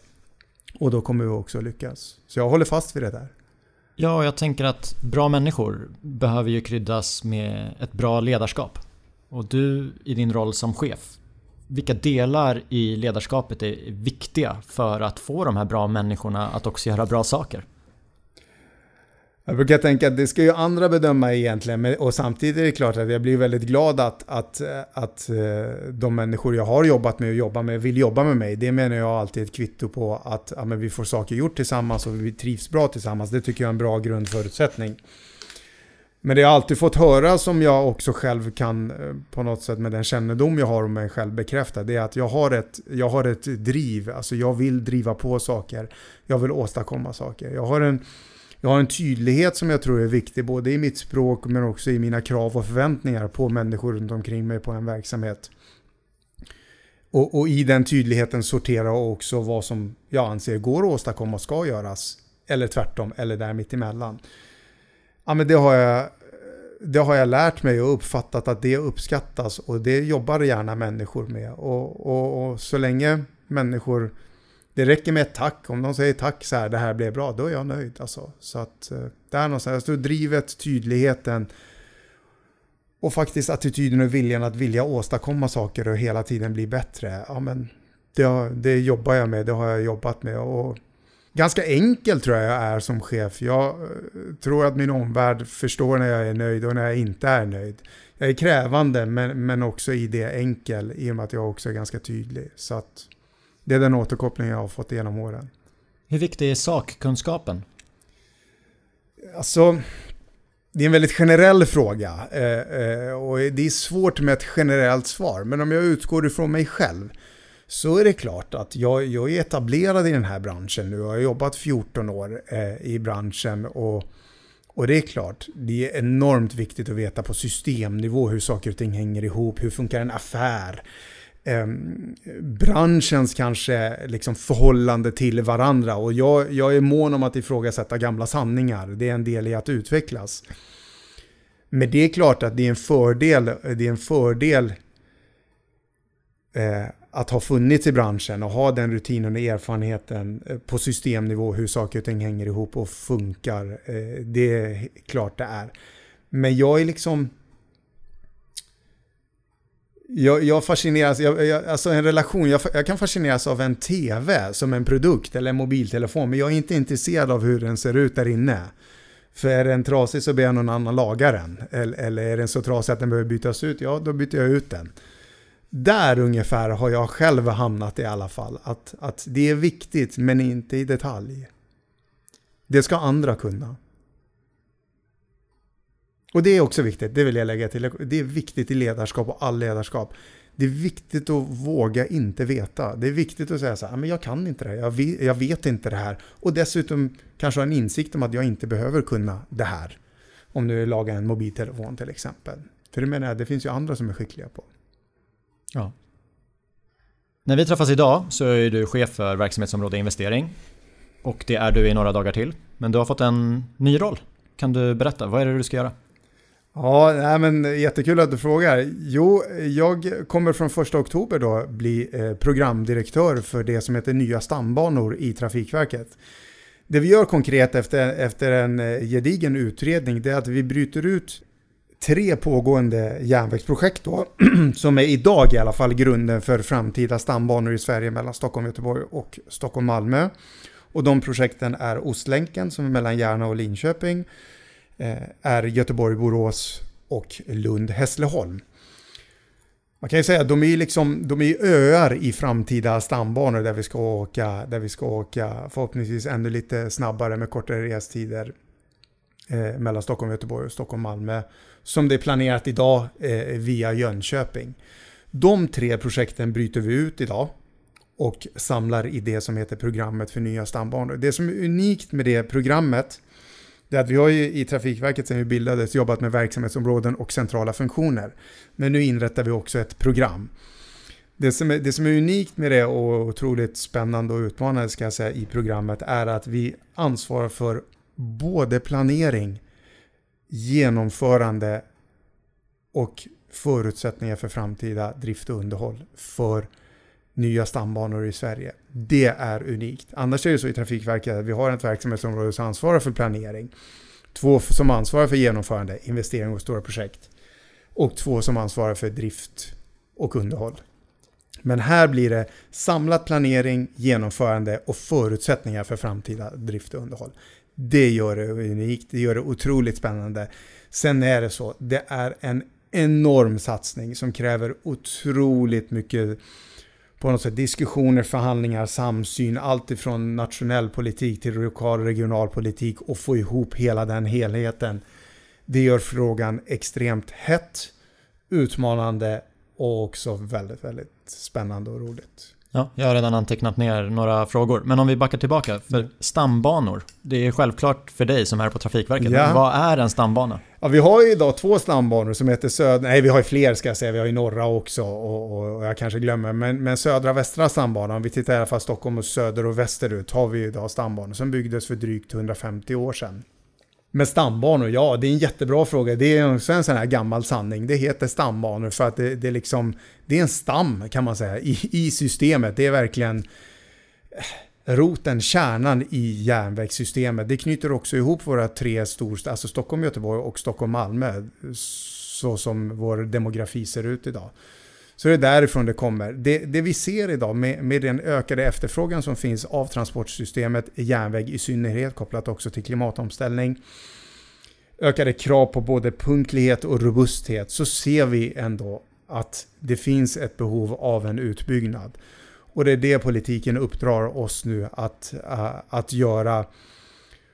Och då kommer vi också lyckas. Så jag håller fast vid det där. Ja, jag tänker att bra människor behöver ju kryddas med ett bra ledarskap. Och du i din roll som chef, vilka delar i ledarskapet är viktiga för att få de här bra människorna att också göra bra saker? Jag brukar tänka att det ska ju andra bedöma egentligen, och samtidigt är det klart att jag blir väldigt glad att, att, att eh, de människor jag har jobbat med och jobbar med vill jobba med mig. Det menar jag alltid är ett kvitto på att ja, vi får saker gjort tillsammans och vi trivs bra tillsammans. Det tycker jag är en bra grundförutsättning. Men det jag alltid fått höra som jag också själv kan eh, på något sätt med den kännedom jag har om mig själv bekräfta. Det är att jag har ett, jag har ett driv. Alltså jag vill driva på saker. Jag vill åstadkomma saker. Jag har en jag har en tydlighet som jag tror är viktig både i mitt språk men också i mina krav och förväntningar på människor runt omkring mig på en verksamhet. Och, och i den tydligheten sortera också vad som jag anser går att åstadkomma och ska göras. Eller tvärtom, eller där mittemellan. Ja, men det har jag det har jag lärt mig och uppfattat att det uppskattas och det jobbar gärna människor med. Och, och, och så länge människor det räcker med ett tack. Om de säger tack så här, det här blev bra, då är jag nöjd. Alltså. Så att eh, det där någonstans, jag tror alltså, drivet, tydligheten och faktiskt attityden och viljan att vilja åstadkomma saker och hela tiden bli bättre. Ja, men det, det jobbar jag med, det har jag jobbat med. Och ganska enkel tror jag jag är som chef. Jag eh, tror att min omvärld förstår när jag är nöjd och när jag inte är nöjd. Jag är krävande men, men också i det enkel i och med att jag också är ganska tydlig. Så att det är den återkoppling jag har fått genom åren. Hur viktig är sakkunskapen? Alltså, det är en väldigt generell fråga eh, eh, och det är svårt med ett generellt svar. Men om jag utgår ifrån mig själv så är det klart att jag, jag är etablerad i den här branschen nu. Jag har jobbat 14 år eh, i branschen och, och det är klart, det är enormt viktigt att veta på systemnivå hur saker och ting hänger ihop. Hur funkar en affär? eh, branschens kanske liksom förhållande till varandra. Och jag, jag är mån om att ifrågasätta gamla sanningar. Det är en del i att utvecklas. Men det är klart att det är en fördel, det är en fördel eh, att ha funnits i branschen och ha den rutinen och erfarenheten eh, på systemnivå hur saker och ting hänger ihop och funkar. Eh, det är klart det är. Men jag är liksom jag, jag fascineras, jag, jag, alltså en relation, jag, jag, kan fascineras av en TV som en produkt eller en mobiltelefon, men jag är inte intresserad av hur den ser ut där inne. För är den trasig så ber jag någon annan laga den. Eller, eller är den så trasig att den behöver bytas ut, ja då byter jag ut den. Där ungefär har jag själv hamnat i alla fall. Att, att det är viktigt men inte i detalj. Det ska andra kunna. Och det är också viktigt, det vill jag lägga till. Det är viktigt i ledarskap och all ledarskap. Det är viktigt att våga inte veta. Det är viktigt att säga så här, men jag kan inte det här, jag vet, jag vet inte det här. Och dessutom kanske ha en insikt om att jag inte behöver kunna det här. Om du lagar en mobiltelefon till exempel. För det menar jag, det finns ju andra som är skickliga på. Ja. När vi träffas idag så är du chef för verksamhetsområde investering. Och det är du i några dagar till. Men du har fått en ny roll. Kan du berätta, vad är det du ska göra? Ja, nej, men jättekul att du frågar. Jo, jag kommer från första oktober då bli eh, programdirektör för det som heter Nya stambanor i Trafikverket. Det vi gör konkret efter, efter en eh, gedigen utredning det är att vi bryter ut tre pågående järnvägsprojekt då, <clears throat> som är idag i alla fall grunden för framtida stambanor i Sverige mellan Stockholm, Göteborg och Stockholm-Malmö. Och de projekten är Ostlänken som är mellan Järna och Linköping. Eh, är Göteborg-Borås och Lund-Hässleholm. man kan ju säga att de är, liksom, de är öar i framtida stambanor där vi ska åka, där vi ska åka förhoppningsvis ännu lite snabbare med kortare restider eh, mellan Stockholm, Göteborg och Stockholm, Malmö. Som det är planerat idag eh, via Jönköping. De tre projekten bryter vi ut idag och samlar i det som heter programmet för nya stambanor. Det som är unikt med det programmet det är att vi har ju i Trafikverket sedan vi bildades jobbat med verksamhetsområden och centrala funktioner. Men nu inrättar vi också ett program. Det som, är, det som är unikt med det och otroligt spännande och utmanande ska jag säga i programmet är att vi ansvarar för både planering, genomförande och förutsättningar för framtida drift och underhåll för nya stambanor i Sverige. Det är unikt. Annars är det så i Trafikverket att vi har ett verksamhetsområde som ansvarar för planering. Två som ansvarar för genomförande, investering och stora projekt. Och två som ansvarar för drift och underhåll. Men här blir det samlat planering, genomförande och förutsättningar för framtida drift och underhåll. Det gör det unikt, det gör det otroligt spännande. Sen är det så, det är en enorm satsning som kräver otroligt mycket på något sätt diskussioner, förhandlingar, samsyn, allt ifrån nationell politik till lokal och regional politik och få ihop hela den helheten. Det gör frågan extremt hett, utmanande och också väldigt, väldigt spännande och roligt. Ja, jag har redan antecknat ner några frågor. Men om vi backar tillbaka. För stambanor, det är självklart för dig som är på Trafikverket. Ja. Vad är en stambana? Ja, vi har ju idag två stambanor som heter Södra, nej vi har ju fler ska jag säga, vi har ju norra också och, och, och jag kanske glömmer, men, men södra västra stambanan, om vi tittar i alla fall Stockholm och söder och västerut har vi idag stambanor som byggdes för drygt 150 år sedan. Med stambanor, ja det är en jättebra fråga. Det är också en sån här gammal sanning. Det heter stambanor för att det, det, är, liksom, det är en stam kan man säga i, i systemet. Det är verkligen eh, roten, kärnan i järnvägssystemet. Det knyter också ihop våra tre storstäder, alltså Stockholm, Göteborg och Stockholm, Malmö. Så som vår demografi ser ut idag. Så det är därifrån det kommer. Det, det vi ser idag med, med, den ökade efterfrågan som finns av transportsystemet, järnväg i synnerhet kopplat också till klimatomställning, ökade krav på både punktlighet och robusthet så ser vi ändå att det finns ett behov av en utbyggnad. Och det är det politiken uppdrar oss nu att, uh, att göra.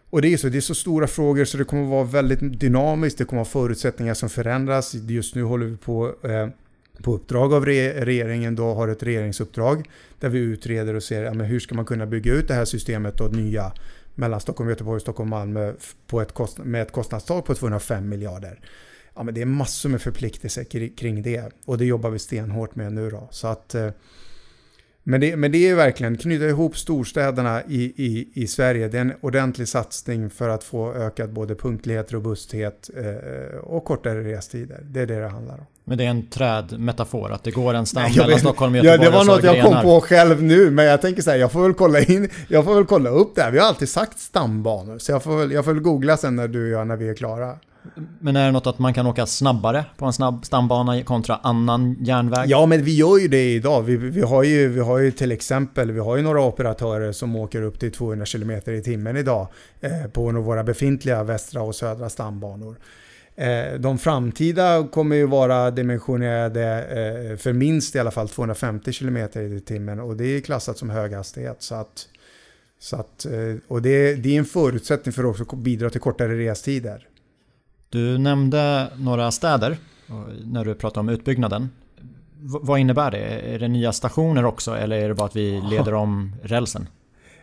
Och det är, så, det är så stora frågor så det kommer vara väldigt dynamiskt, det kommer vara förutsättningar som förändras. Just nu håller vi på uh, på uppdrag av regeringen då har ett regeringsuppdrag där vi utreder och ser ja, men hur ska man kunna bygga ut det här systemet och nya mellan Stockholm, Göteborg, Stockholm, Malmö på ett kost, med ett kostnadstak på 205 miljarder. Ja, men det är massor med förpliktelser kring det och det jobbar vi stenhårt med nu då. Så att, eh, men, det, men det är verkligen knyta ihop storstäderna i, i, i Sverige. Det är en ordentlig satsning för att få ökad både punktlighet, robusthet eh, och kortare restider. Det är det det handlar om. Men det är en trädmetafor, att det går en stam mellan Stockholm och Göteborg Ja, det var något jag kom på själv nu, men jag tänker så här, jag får väl kolla in, jag får väl kolla upp det här. Vi har alltid sagt stambanor, så jag får väl, jag får väl googla sen när du och jag, när vi är klara. Men är det något att man kan åka snabbare på en snabb stambana kontra annan järnväg? Ja, men vi gör ju det idag. Vi, vi, har, ju, vi har ju till exempel vi har ju några operatörer som åker upp till 200 km i timmen idag eh, på våra befintliga västra och södra stambanor. Eh, de framtida kommer ju vara dimensionerade eh, för minst i alla fall 250 km i timmen och det är klassat som höghastighet. Så att, så att, eh, och det, det är en förutsättning för att också bidra till kortare restider. Du nämnde några städer när du pratade om utbyggnaden. V vad innebär det? Är det nya stationer också eller är det bara att vi leder om rälsen?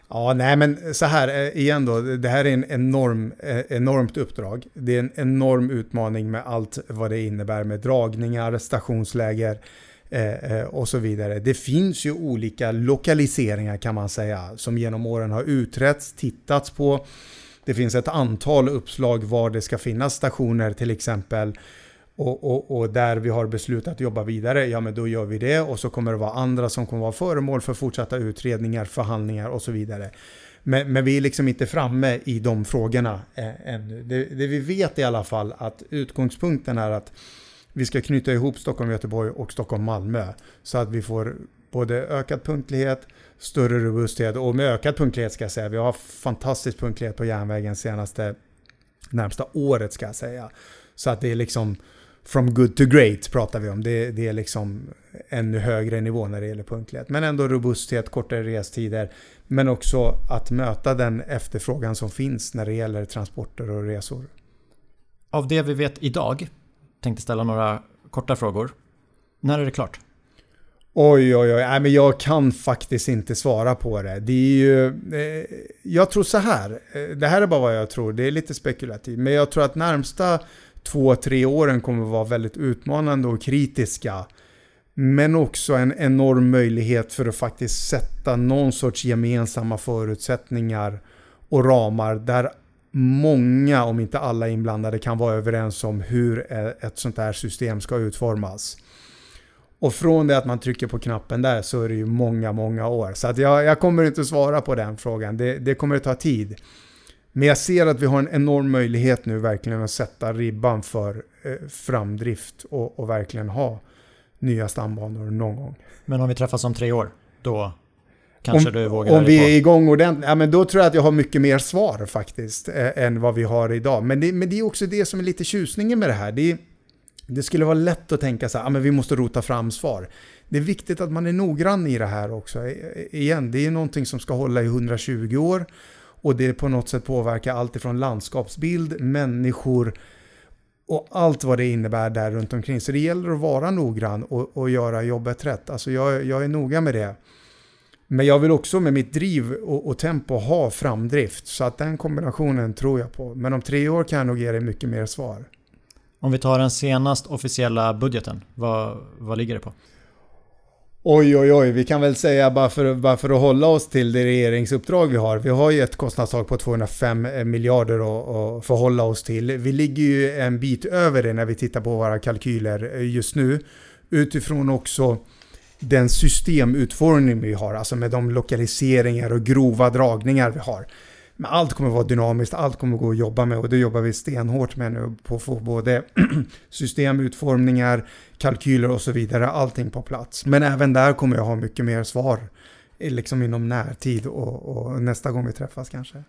Ja, nej men så här eh, igen då. Det här är en enorm, eh, enormt uppdrag. Det är en enorm utmaning med allt vad det innebär med dragningar, stationsläger eh, och så vidare. Det finns ju olika lokaliseringar kan man säga som genom åren har utretts, tittats på. Det finns ett antal uppslag var det ska finnas stationer till exempel. Och, och, och, där vi har beslutat att jobba vidare, ja men då gör vi det. Och så kommer det vara andra som kommer vara föremål för fortsatta utredningar, förhandlingar och så vidare. Men, men vi är liksom inte framme i de frågorna eh, ännu. Det, det, vi vet i alla fall att utgångspunkten är att vi ska knyta ihop Stockholm, Göteborg och Stockholm, Malmö. Så att vi får både ökad punktlighet, större robusthet och med ökad punktlighet ska jag säga. Vi har fantastisk punktlighet på järnvägen senaste närmsta året ska jag säga. Så att det är liksom from good to great pratar vi om. Det, det är liksom ännu högre nivå när det gäller punktlighet. Men ändå robusthet, kortare restider. Men också att möta den efterfrågan som finns när det gäller transporter och resor. Av det vi vet idag, tänkte ställa några korta frågor. När är det klart? Oj, oj, oj. Nej, men jag kan faktiskt inte svara på det. Det är ju... Eh, jag tror så här. Eh, det här är bara vad jag tror. Det är lite spekulativt. Men jag tror att närmsta två, tre åren kommer att vara väldigt utmanande och kritiska. Men också en enorm möjlighet för att faktiskt sätta någon sorts gemensamma förutsättningar och ramar där många, om inte alla inblandade, kan vara överens om hur ett sånt här system ska utformas. Och från det att man trycker på knappen där så är det ju många, många år. Så att jag, jag kommer inte svara på den frågan. Det, det kommer att ta tid. Men jag ser att vi har en enorm möjlighet nu verkligen att sätta ribban för eh, framdrift och, och, verkligen ha nya stambanor någon gång. Men om vi träffas om tre år, då kanske om, du vågar Om vi är igång ordentligt, ja men då tror jag att jag har mycket mer svar faktiskt eh, än vad vi har idag. Men det, men det är också det som är lite tjusningen med det här. Det, det skulle vara lätt att tänka så här, ja men vi måste rota fram svar. Det är viktigt att man är noggrann i det här också. Igen, det är någonting som ska hålla i 120 år och det på något sätt påverkar allt ifrån landskapsbild, människor och allt vad det innebär där runt omkring. Så det gäller att vara noggrann och, och göra jobbet rätt. Alltså jag, jag är noga med det. Men jag vill också med mitt driv och, och, tempo ha framdrift. Så att den kombinationen tror jag på. Men om tre år kan jag nog ge dig mycket mer svar. Om vi tar den senast officiella budgeten, vad, vad ligger det på? Oj, oj, oj. Vi kan väl säga bara för, bara för att hålla oss till det regeringsuppdrag vi har. Vi har ju ett kostnadstak på 205 eh, miljarder att, förhålla oss till. Vi ligger ju en bit över det när vi tittar på våra kalkyler eh, just nu. Utifrån också den systemutformning vi har, alltså med de lokaliseringar och grova dragningar vi har. Men allt kommer vara dynamiskt, allt kommer gå att jobba med och det jobbar vi stenhårt med nu på att få både <clears throat> systemutformningar, kalkyler och så vidare, allting på plats. Men även där kommer jag ha mycket mer svar liksom inom närtid och, och nästa gång vi träffas kanske.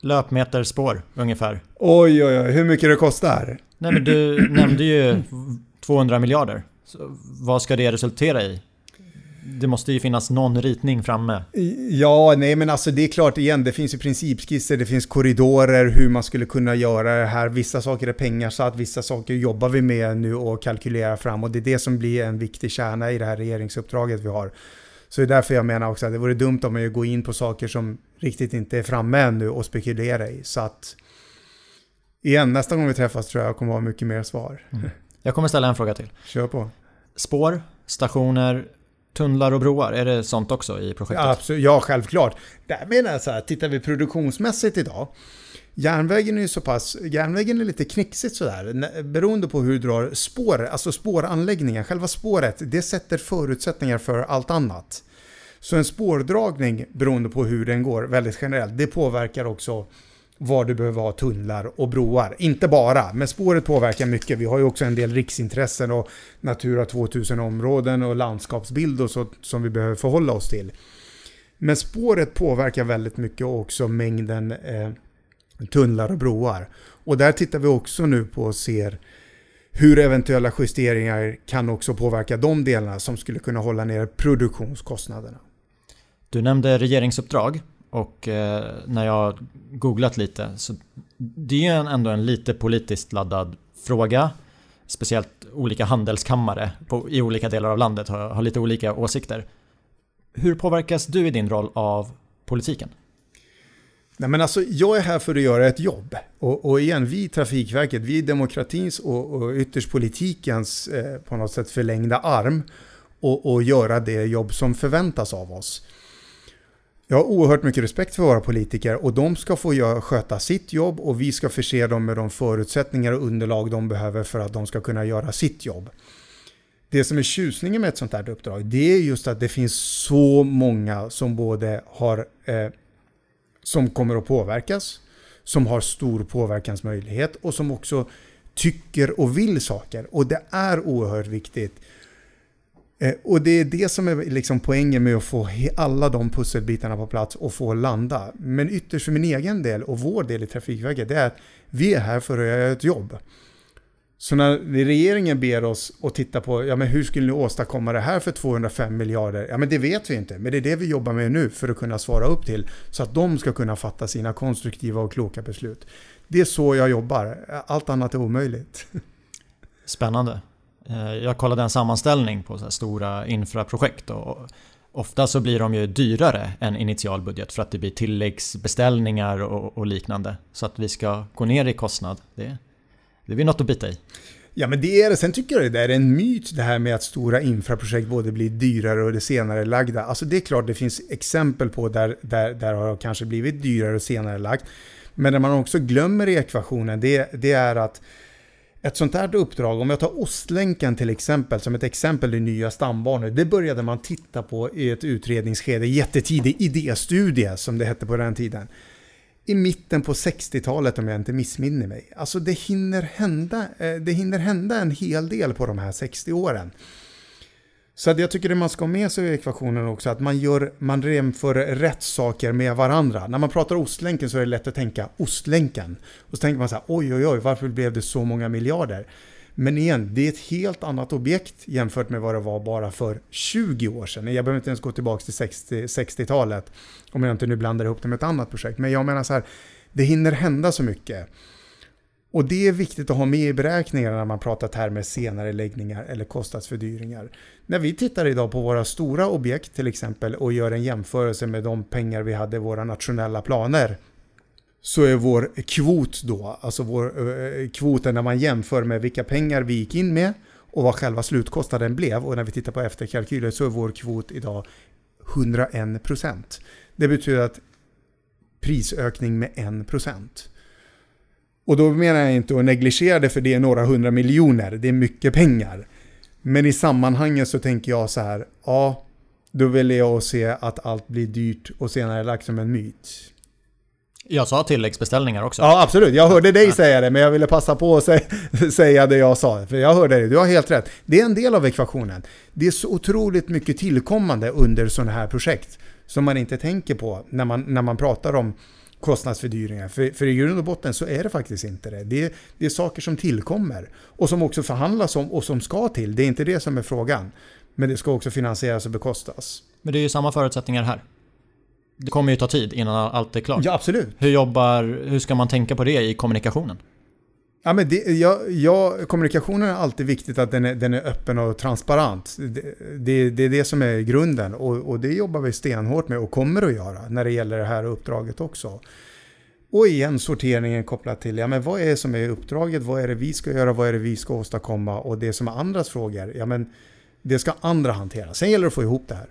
Löpmeterspår ungefär? Oj, oj, oj, hur mycket det kostar? Nej, men du <clears throat> nämnde ju 200 miljarder. Så vad ska det resultera i? Det måste ju finnas någon ritning framme. Ja, nej men alltså det är klart igen, det finns ju principskisser, det finns korridorer hur man skulle kunna göra det här. Vissa saker är pengar så att vissa saker jobbar vi med nu och kalkylerar fram och det är det som blir en viktig kärna i det här regeringsuppdraget vi har. Så det är därför jag menar också att det vore dumt om man går in på saker som riktigt inte är framme ännu och spekulera i. Så att igen, nästa gång vi träffas tror jag kommer vara mycket mer svar. Mm. Jag kommer ställa en fråga till. Kör på. Spår, stationer, tunnlar och broar, är det sånt också i projektet? Ja, absolut, ja självklart. Där menar jag så här, tittar vi produktionsmässigt idag, Järnvägen är ju så pass, järnvägen är lite knixigt sådär, beroende på hur du drar spår, alltså spåranläggningen, själva spåret, det sätter förutsättningar för allt annat. Så en spårdragning, beroende på hur den går, väldigt generellt, det påverkar också var du behöver ha tunnlar och broar. Inte bara, men spåret påverkar mycket. Vi har ju också en del riksintressen och Natura 2000-områden och landskapsbild och så som vi behöver förhålla oss till. Men spåret påverkar väldigt mycket också mängden eh, tunnlar och broar. Och där tittar vi också nu på och ser hur eventuella justeringar kan också påverka de delarna som skulle kunna hålla ner produktionskostnaderna. Du nämnde regeringsuppdrag. Och eh, när jag googlat lite så det är ju ändå en lite politiskt laddad fråga. Speciellt olika handelskammare på, i olika delar av landet har, har lite olika åsikter. Hur påverkas du i din roll av politiken? Nej, men alltså, jag är här för att göra ett jobb. Och, och igen, vi i Trafikverket, vi är demokratins och, och ytterst politikens eh, på något sätt förlängda arm och, och göra det jobb som förväntas av oss. Jag har oerhört mycket respekt för våra politiker och de ska få göra, sköta sitt jobb och vi ska förse dem med de förutsättningar och underlag de behöver för att de ska kunna göra sitt jobb. Det som är tjusningen med ett sånt här uppdrag det är just att det finns så många som både har eh, som kommer att påverkas, som har stor påverkansmöjlighet och som också tycker och vill saker. Och det är oerhört viktigt Eh, Eh, och det är det som är liksom poängen med att få alla de pusselbitarna på plats och få landa. Men ytterst för min egen del och vår del i Trafikverket, det är att vi är här för att göra ett jobb. Så när regeringen ber oss att titta på, ja men hur skulle ni åstadkomma det här för 205 miljarder? Ja men det vet vi inte, men det är det vi jobbar med nu för att kunna svara upp till. Så att de ska kunna fatta sina konstruktiva och kloka beslut. Det är så jag jobbar, allt annat är omöjligt. <laughs> Spännande. Eh, jag kollade en sammanställning på så stora infraprojekt och ofta så blir de ju dyrare än initialbudget för att det blir tilläggsbeställningar och, och liknande. Så att vi ska gå ner i kostnad, det, det blir något att bita i. Ja men det är det. Sen tycker jag det är en myt det här med att stora infraprojekt både blir dyrare och det senare lagda. Alltså det är klart det finns exempel på där, där, där har det kanske blivit dyrare och senare lagt. Men det man också glömmer i ekvationen det, det är att ett sånt här uppdrag, om jag tar Ostlänken till exempel, som ett exempel i nya stambanor, det började man titta på i ett utredningsskede, jättetidig idéstudie som det hette på den tiden. I mitten på 60-talet om jag inte missminner mig. Alltså det hinner hända, eh, det hinner hända en hel del på de här 60 åren. Så att jag tycker det man ska ha med sig i ekvationen också att man, gör, man jämför rätt saker med varandra. När man pratar Ostlänken så är det lätt att tänka Ostlänken. Och så tänker man så här, oj oj oj, varför blev det så många miljarder? Men igen, det är ett helt annat objekt jämfört med vad det var bara för 20 år sedan. Jag behöver inte ens gå tillbaka till 60, 60-talet, om jag inte nu blandar ihop det med ett annat projekt. Men jag menar så här, det hinner hända så mycket. Och det är viktigt att ha med i beräkningarna när man pratar termer senare läggningar eller kostnadsfördyringar. När vi tittar idag på våra stora objekt till exempel och gör en jämförelse med de pengar vi hade i våra nationella planer så är vår kvot då, alltså vår eh, kvoten när man jämför med vilka pengar vi gick in med och vad själva slutkostnaden blev och när vi tittar på efterkalkyler så är vår kvot idag 101%. Det betyder att prisökning med 1%. Och då menar jag inte att negligera det för det är några hundra miljoner, det är mycket pengar. Men i sammanhanget så tänker jag så här, ja, då vill jag se att allt blir dyrt och senare lagt som en myt. Jag sa tilläggsbeställningar också. Ja, absolut. Jag hörde dig säga det, men jag ville passa på att <laughs> säga det jag sa. För jag hörde det. Du har helt rätt. Det är en del av ekvationen. Det är så otroligt mycket tillkommande under sådana här projekt som man inte tänker på när man, när man pratar om kostnadsfördyringar. För, för i grund och botten så är det faktiskt inte det. det. Det är saker som tillkommer och som också förhandlas om och som ska till. Det är inte det som är frågan. Men det ska också finansieras och bekostas. Men det är ju samma förutsättningar här. Det kommer ju ta tid innan allt är klart. Ja, absolut. Hur, jobbar, hur ska man tänka på det i kommunikationen? Ja, men det, ja, ja, kommunikationen är alltid viktigt att den är, den är öppen och transparent. Det, det, det är det som är grunden och, och, det jobbar vi stenhårt med och kommer att göra när det gäller det här uppdraget också. Och igen sorteringen kopplat till ja, men vad är det som är uppdraget, vad är det vi ska göra, vad är det vi ska åstadkomma och det som är andras frågor, ja men det ska andra hantera. Sen gäller det att få ihop det här.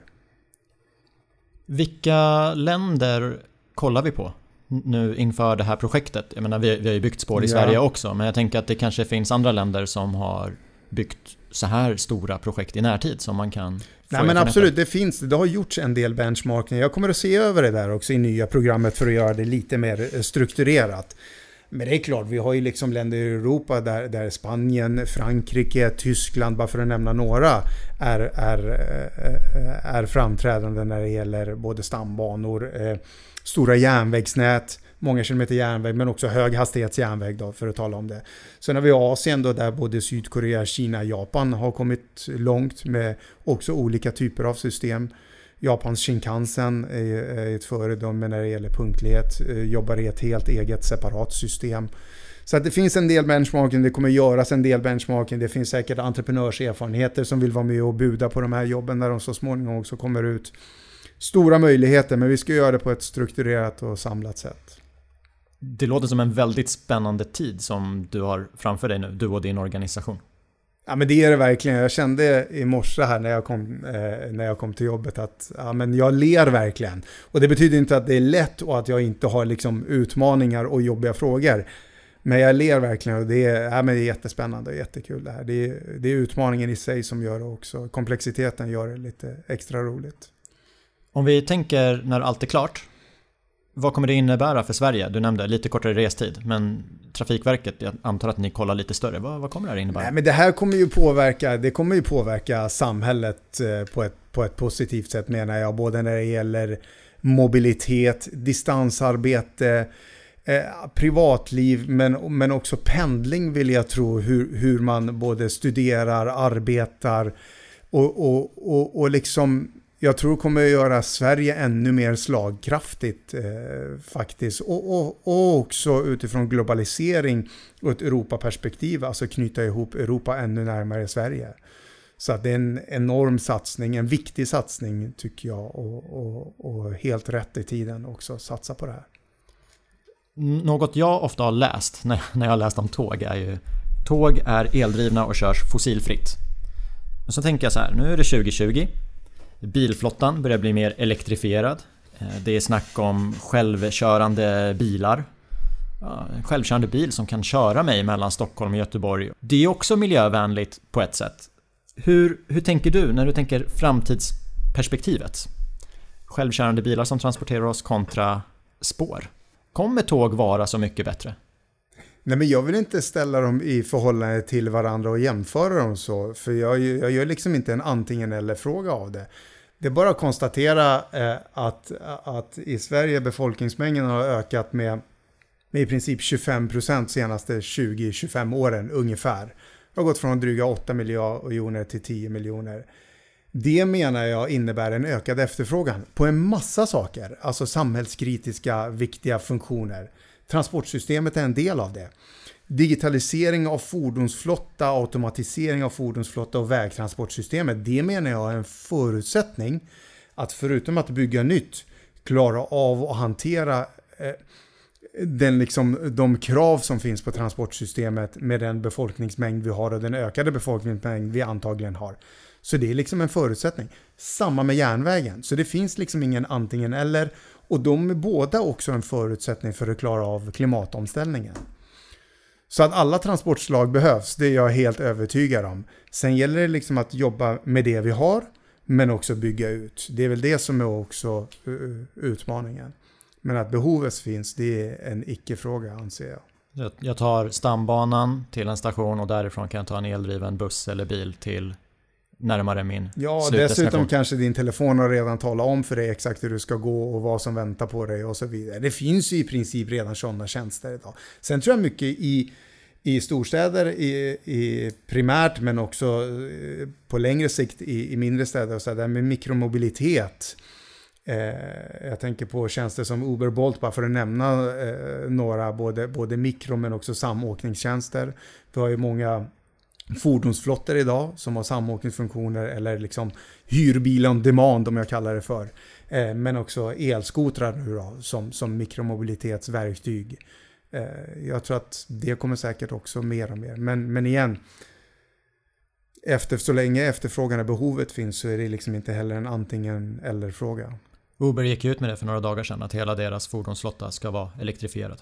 Vilka länder kollar vi på? Nu inför det här projektet? Jag menar, vi, vi har ju byggt spår i ja. Sverige också, men jag tänker att det kanske finns andra länder som har byggt så här stora projekt i närtid som man kan Nej men absolut, det finns det. har gjorts en del benchmarking. Jag kommer att se över det där också i nya programmet för att göra det lite mer eh, strukturerat. Men det är klart, vi har ju liksom länder i Europa där, där Spanien, Frankrike, Tyskland, bara för att nämna några, är, är, eh, är framträdande när det gäller både stambanor, eh, stora järnvägsnät, många kilometer järnväg men också höghastighetsjärnväg då för att tala om det. Sen har vi Asien då där både Sydkorea, Kina, Japan har kommit långt med också olika typer av system. Japans Shinkansen är ett föredöme när det gäller punktlighet, eh, jobbar i ett helt eget separat system. Så att det finns en del benchmarking, det kommer göras en del benchmarking, det finns säkert entreprenörserfarenheter som vill vara med och buda på de här jobben när de så småningom också kommer ut stora möjligheter, men vi ska göra det på ett strukturerat och samlat sätt. Det låter som en väldigt spännande tid som du har framför dig nu, du och din organisation. Ja men det är det verkligen. Jag kände i morse här när jag kom, eh, när jag kom till jobbet att ja, men jag ler verkligen. Och det betyder inte att det är lätt och att jag inte har liksom, utmaningar och jobbiga frågor. Men jag ler verkligen och det är, ja, men det är jättespännande och jättekul det här. Det är, det är utmaningen i sig som gör det också. Komplexiteten gör det lite extra roligt. Om vi tänker när allt är klart. Vad kommer det innebära för Sverige? Du nämnde lite kortare restid, men Trafikverket, jag antar att ni kollar lite större. Vad, vad kommer det här innebära? Nej, men det här kommer ju påverka, det kommer ju påverka samhället eh, på ett, på ett positivt sätt menar jag. Både när det gäller mobilitet, distansarbete, eh, privatliv men, men också pendling vill jag tro. Hur, hur man både studerar, arbetar och, och, och, och liksom jag tror kommer att göra Sverige ännu mer slagkraftigt eh, faktiskt. Och, och, och, också utifrån globalisering och ett Europaperspektiv, alltså knyta ihop Europa ännu närmare Sverige. Så att det är en enorm satsning, en viktig satsning tycker jag och, och, och helt rätt i tiden också att satsa på det här. Något jag ofta har läst när, när jag har läst om tåg är ju Tåg är eldrivna och körs fossilfritt. Men så tänker jag så här, nu är det 2020 Bilflottan börjar bli mer elektrifierad. Eh, det är snack om självkörande bilar. En självkörande bil som kan köra mig mellan Stockholm och Göteborg. Det är också miljövänligt på ett sätt. Hur, hur tänker du när du tänker framtidsperspektivet? Självkörande bilar som transporterar oss kontra spår. Kommer tåg vara så mycket bättre? Nej, men jag vill inte ställa dem i förhållande till varandra och jämföra dem så. För jag, jag gör liksom inte en antingen eller fråga av det. Det är bara att konstatera eh, att, att i Sverige befolkningsmängden har ökat med, med i princip 25 procent senaste 20-25 åren ungefär. Det har gått från dryga 8 miljoner till 10 miljoner. Det menar jag innebär en ökad efterfrågan på en massa saker, alltså samhällskritiska viktiga funktioner. Transportsystemet är en del av det. Digitalisering av fordonsflotta, automatisering av fordonsflotta och vägtransportsystemet. Det menar jag är en förutsättning att förutom att bygga nytt klara av att hantera eh, den liksom, de krav som finns på transportsystemet med den befolkningsmängd vi har och den ökade befolkningsmängd vi antagligen har. Så det är liksom en förutsättning. Samma med järnvägen. Så det finns liksom ingen antingen eller. Och de är båda också en förutsättning för att klara av klimatomställningen. Så att alla transportslag behövs, det är jag helt övertygad om. Sen gäller det liksom att jobba med det vi har, men också bygga ut. Det är väl det som är också eh, eh, utmaningen. Men att behovet finns, det är en icke-fråga anser jag. Jag tar stambanan till en station och därifrån kan jag ta en eldriven buss eller bil till närmare min Ja, dessutom kanske din telefon har redan talat om för dig exakt hur du ska gå och vad som väntar på dig och så vidare. Det finns ju i princip redan sådana tjänster idag. Sen tror jag mycket i, i storstäder i, i primärt men också eh, på längre sikt i, i mindre städer och så där med mikromobilitet. Eh, jag tänker på tjänster som Uber Bolt bara för att nämna eh, några, både, både mikro men också samåkningstjänster. Vi har ju många fordonsflottor idag som har samåkningsfunktioner eller liksom hyrbil on demand om jag kallar det för. Eh, men också elskotrar nu då, som, som mikromobilitetsverktyg. Eh, jag tror att det kommer säkert också mer och mer. Men, men igen, efter, så länge efterfrågan och behovet finns så är det liksom inte heller en antingen eller fråga. Uber gick ut med det för några dagar sedan att hela deras fordonsflotta ska vara elektrifierad.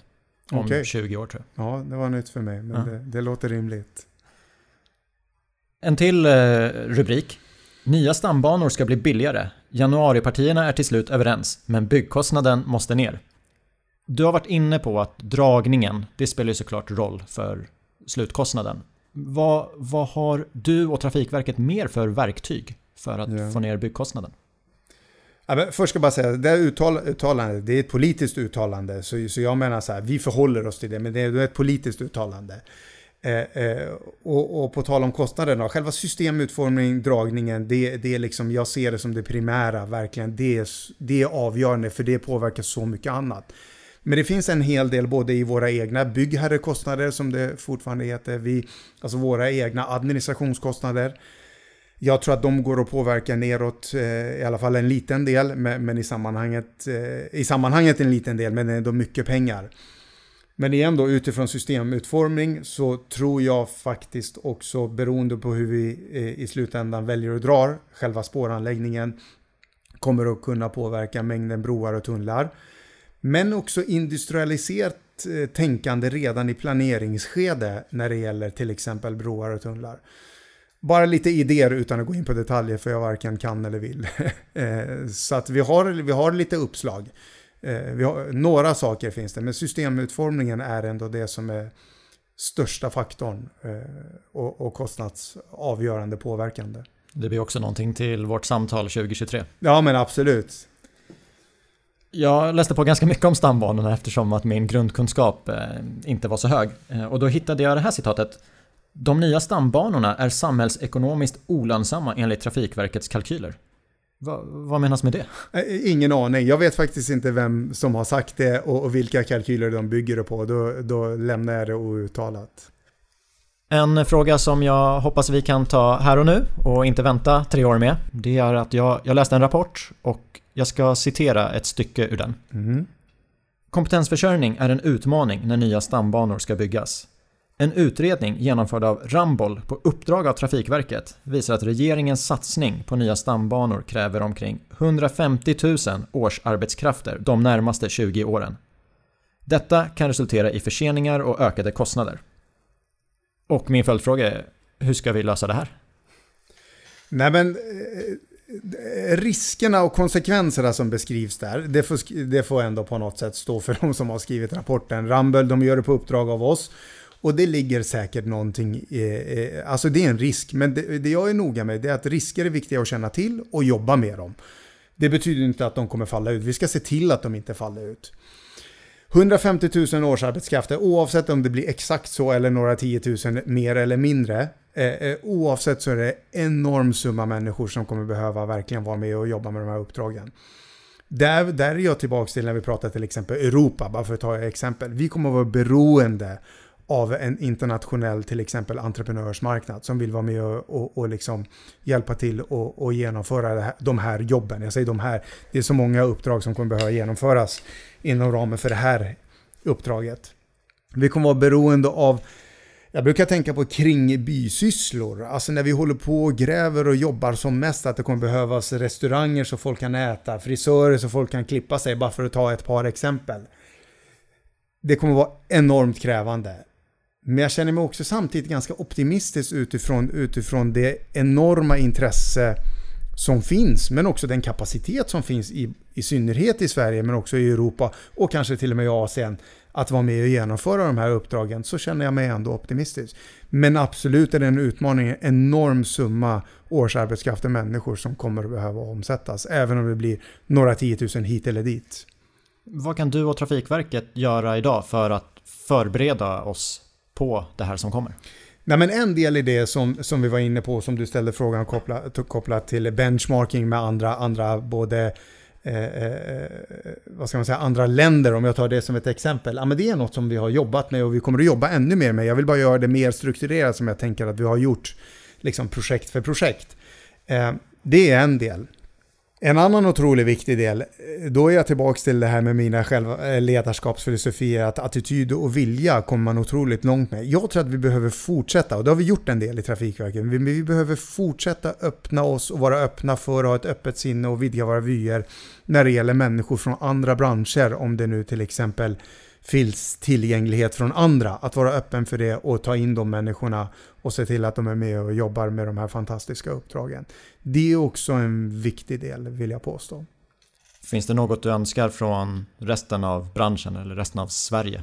Om okay. 20 år tror jag. Ja, det var nytt för mig men ja. det, det låter rimligt. En till eh, rubrik. Nya stambanor ska bli billigare. Januaripartierna är till slut överens, men byggkostnaden måste ner. Du har varit inne på att dragningen, det spelar ju såklart roll för slutkostnaden. Vad, vad har du och Trafikverket mer för verktyg för att ja. få ner byggkostnaden? Ja, först ska jag bara säga, det här uttal, uttalandet, det är ett politiskt uttalande. Så, så jag menar så här, vi förhåller oss till det, men det är ett politiskt uttalande. Eh, eh, och, och, på tal om kostnaderna, själva systemutformning, dragningen, det, det är liksom, jag ser det som det primära, verkligen. Det är, det är avgörande för det påverkar så mycket annat. Men det finns en hel del både i våra egna byggherrekostnader som det fortfarande heter, vi, alltså våra egna administrationskostnader. Jag tror att de går att påverka neråt, eh, i alla fall en liten del, men, men i, sammanhanget, eh, i sammanhanget en liten del, men ändå mycket pengar. Men igen då utifrån systemutformning så tror jag faktiskt också beroende på hur vi eh, i slutändan väljer att dra själva spåranläggningen kommer att kunna påverka mängden broar och tunnlar. Men också industrialiserat eh, tänkande redan i planeringsskede när det gäller till exempel broar och tunnlar. Bara lite idéer utan att gå in på detaljer för jag varken kan eller vill. <laughs> Eh, så att vi har, vi har lite uppslag. Eh, vi har, några saker finns det, men systemutformningen är ändå det som är största faktorn och, och kostnadsavgörande påverkande. Det blir också någonting till vårt samtal 2023. Ja, men absolut. Jag läste på ganska mycket om stambanorna eftersom att min grundkunskap eh, inte var så hög. Eh, och då hittade jag det här citatet. De nya stambanorna är samhällsekonomiskt olönsamma enligt Trafikverkets kalkyler. Va, vad menas med det? Eh, ingen aning. Jag vet faktiskt inte vem som har sagt det och, och vilka kalkyler de bygger det på. Då, då lämnar jag det outtalat. En fråga som jag hoppas vi kan ta här och nu och inte vänta tre år med. Det är att jag, jag läste en rapport och jag ska citera ett stycke ur den. Mm. Kompetensförsörjning är en utmaning när nya stambanor ska byggas. En utredning genomförd av Ramboll på uppdrag av Trafikverket visar att regeringens satsning på nya stambanor kräver omkring 150 000 årsarbetskrafter de närmaste 20 åren. Detta kan resultera i förseningar och ökade kostnader. Och min följdfråga är, hur ska vi lösa det här? Nej men, eh, riskerna och konsekvenserna som beskrivs där, det får, det får ändå på något sätt stå för de som har skrivit rapporten. Ramboll, de gör det på uppdrag av oss. Och det ligger säkert någonting, eh, alltså det är en risk, men det, det jag är noga med det är att risker är viktiga att känna till och jobba med dem. Det betyder inte att de kommer falla ut, vi ska se till att de inte faller ut. 150 000 årsarbetskrafter, oavsett om det blir exakt så eller några 10 000 mer eller mindre. Eh, eh, oavsett så är det enorm summa människor som kommer behöva verkligen vara med och jobba med de här uppdragen. Där, där är jag tillbaka till när vi pratar till exempel Europa, bara för att ta ett exempel. Vi kommer att vara beroende av en internationell till exempel entreprenörsmarknad som vill vara med och, och, och liksom hjälpa till och, och genomföra här, de här jobben. Jag säger de här, det är så många uppdrag som kommer behöva genomföras inom ramen för det här uppdraget. Vi kommer vara beroende av jag brukar tänka på kringbysysslor. Alltså när vi håller på och gräver och jobbar som mest att det kommer behövas restauranger så folk kan äta, frisörer så folk kan klippa sig, bara för att ta ett par exempel. Det kommer vara enormt krävande. Men jag känner mig också samtidigt ganska optimistisk utifrån, utifrån det enorma intresse som finns, men också den kapacitet som finns i, i synnerhet i Sverige, men också i Europa och kanske till och med i Asien, att vara med och genomföra de här uppdragen, så känner jag mig ändå optimistisk. Men absolut är det en utmaning, en enorm summa årsarbetskrafter människor som kommer att behöva omsättas, även om det blir några tiotusen hit eller dit. Vad kan du och Trafikverket göra idag för att förbereda oss på det här som kommer? Nej, men en del i det som, som vi var inne på, som du ställde frågan kopplat, kopplat till benchmarking med andra, andra både eh, eh, vad ska man säga, andra länder, om jag tar det som ett exempel. Ja, men det är något som vi har jobbat med och vi kommer att jobba ännu mer med. Jag vill bara göra det mer strukturerat som jag tänker att vi har gjort liksom projekt för projekt. Eh, det är en del. En annan otroligt viktig del, eh, då är jag tillbaka till det här med mina själva eh, ledarskapsfilosofier, att attityd och vilja kommer man otroligt långt med. Jag tror att vi behöver fortsätta, och det har vi gjort en del i Trafikverket, men vi behöver fortsätta öppna oss och vara öppna för att ha ett öppet sinne och vidga våra vyer när det gäller människor från andra branscher, om det nu till exempel finns tillgänglighet från andra. Att vara öppen för det och ta in de människorna och se till att de är med och jobbar med de här fantastiska uppdragen. Det är också en viktig del, vill jag påstå. Finns det något du önskar från resten av branschen eller resten av Sverige?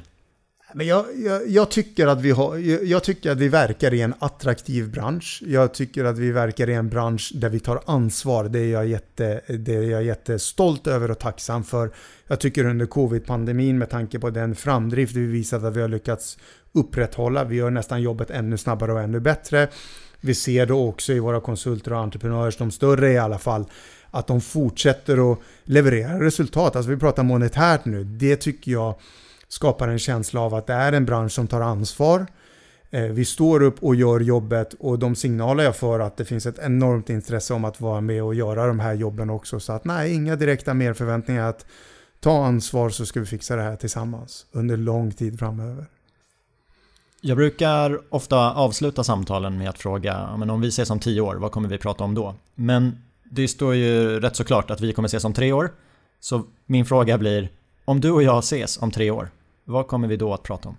Men jag, jag, jag, tycker att vi har, jag, tycker att vi verkar i en attraktiv bransch. Jag tycker att vi verkar i en bransch där vi tar ansvar. Det är jag, jätte, det är jag jättestolt över och tacksam för. Jag tycker under covid-pandemin med tanke på den framdrift vi visat att vi har lyckats upprätthålla. Vi gör nästan jobbet ännu snabbare och ännu bättre. Vi ser då också i våra konsulter och entreprenörer, de större i alla fall, att de fortsätter att leverera resultat. Alltså vi pratar monetärt nu. Det tycker jag skapar en känsla av att det är en bransch som tar ansvar. Eh, vi står upp och gör jobbet och de signaler jag får att det finns ett enormt intresse om att vara med och göra de här jobben också. Så att nej, inga direkta merförväntningar att ta ansvar så ska vi fixa det här tillsammans under lång tid framöver. Jag brukar ofta avsluta samtalen med att fråga, men om vi ses om tio år, vad kommer vi prata om då? Men det står ju rätt så klart att vi kommer ses om tre år. Så min fråga blir, om du och jag ses om tre år, vad kommer vi då att prata om?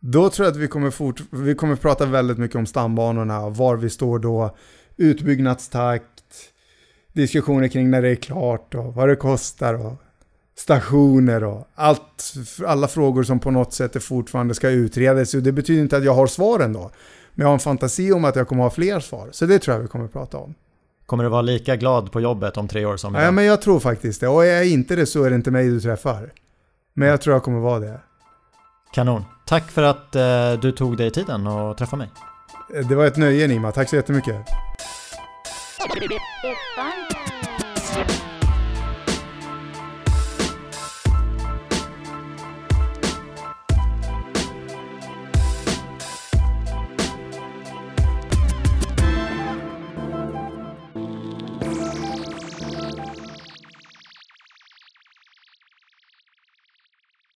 Då tror jag att vi kommer, fort, vi kommer prata väldigt mycket om stambanorna, var vi står då, utbyggnadstakt, diskussioner kring när det är klart och vad det kostar och stationer och allt, alla frågor som på något sätt fortfarande ska utredas. Och det betyder inte att jag har svaren då. Men jag har en fantasi om att jag kommer ha fler svar. Så det tror jag vi kommer prata om. Kommer du vara lika glad på jobbet om tre år som idag? Ja, men jag tror faktiskt det. Och är jag inte det så är det inte mig du träffar. Men jag tror jag kommer vara det. Kanon. Tack för att eh, du tog dig tiden att träffa mig. Det var ett nöje Nima. Tack så jättemycket.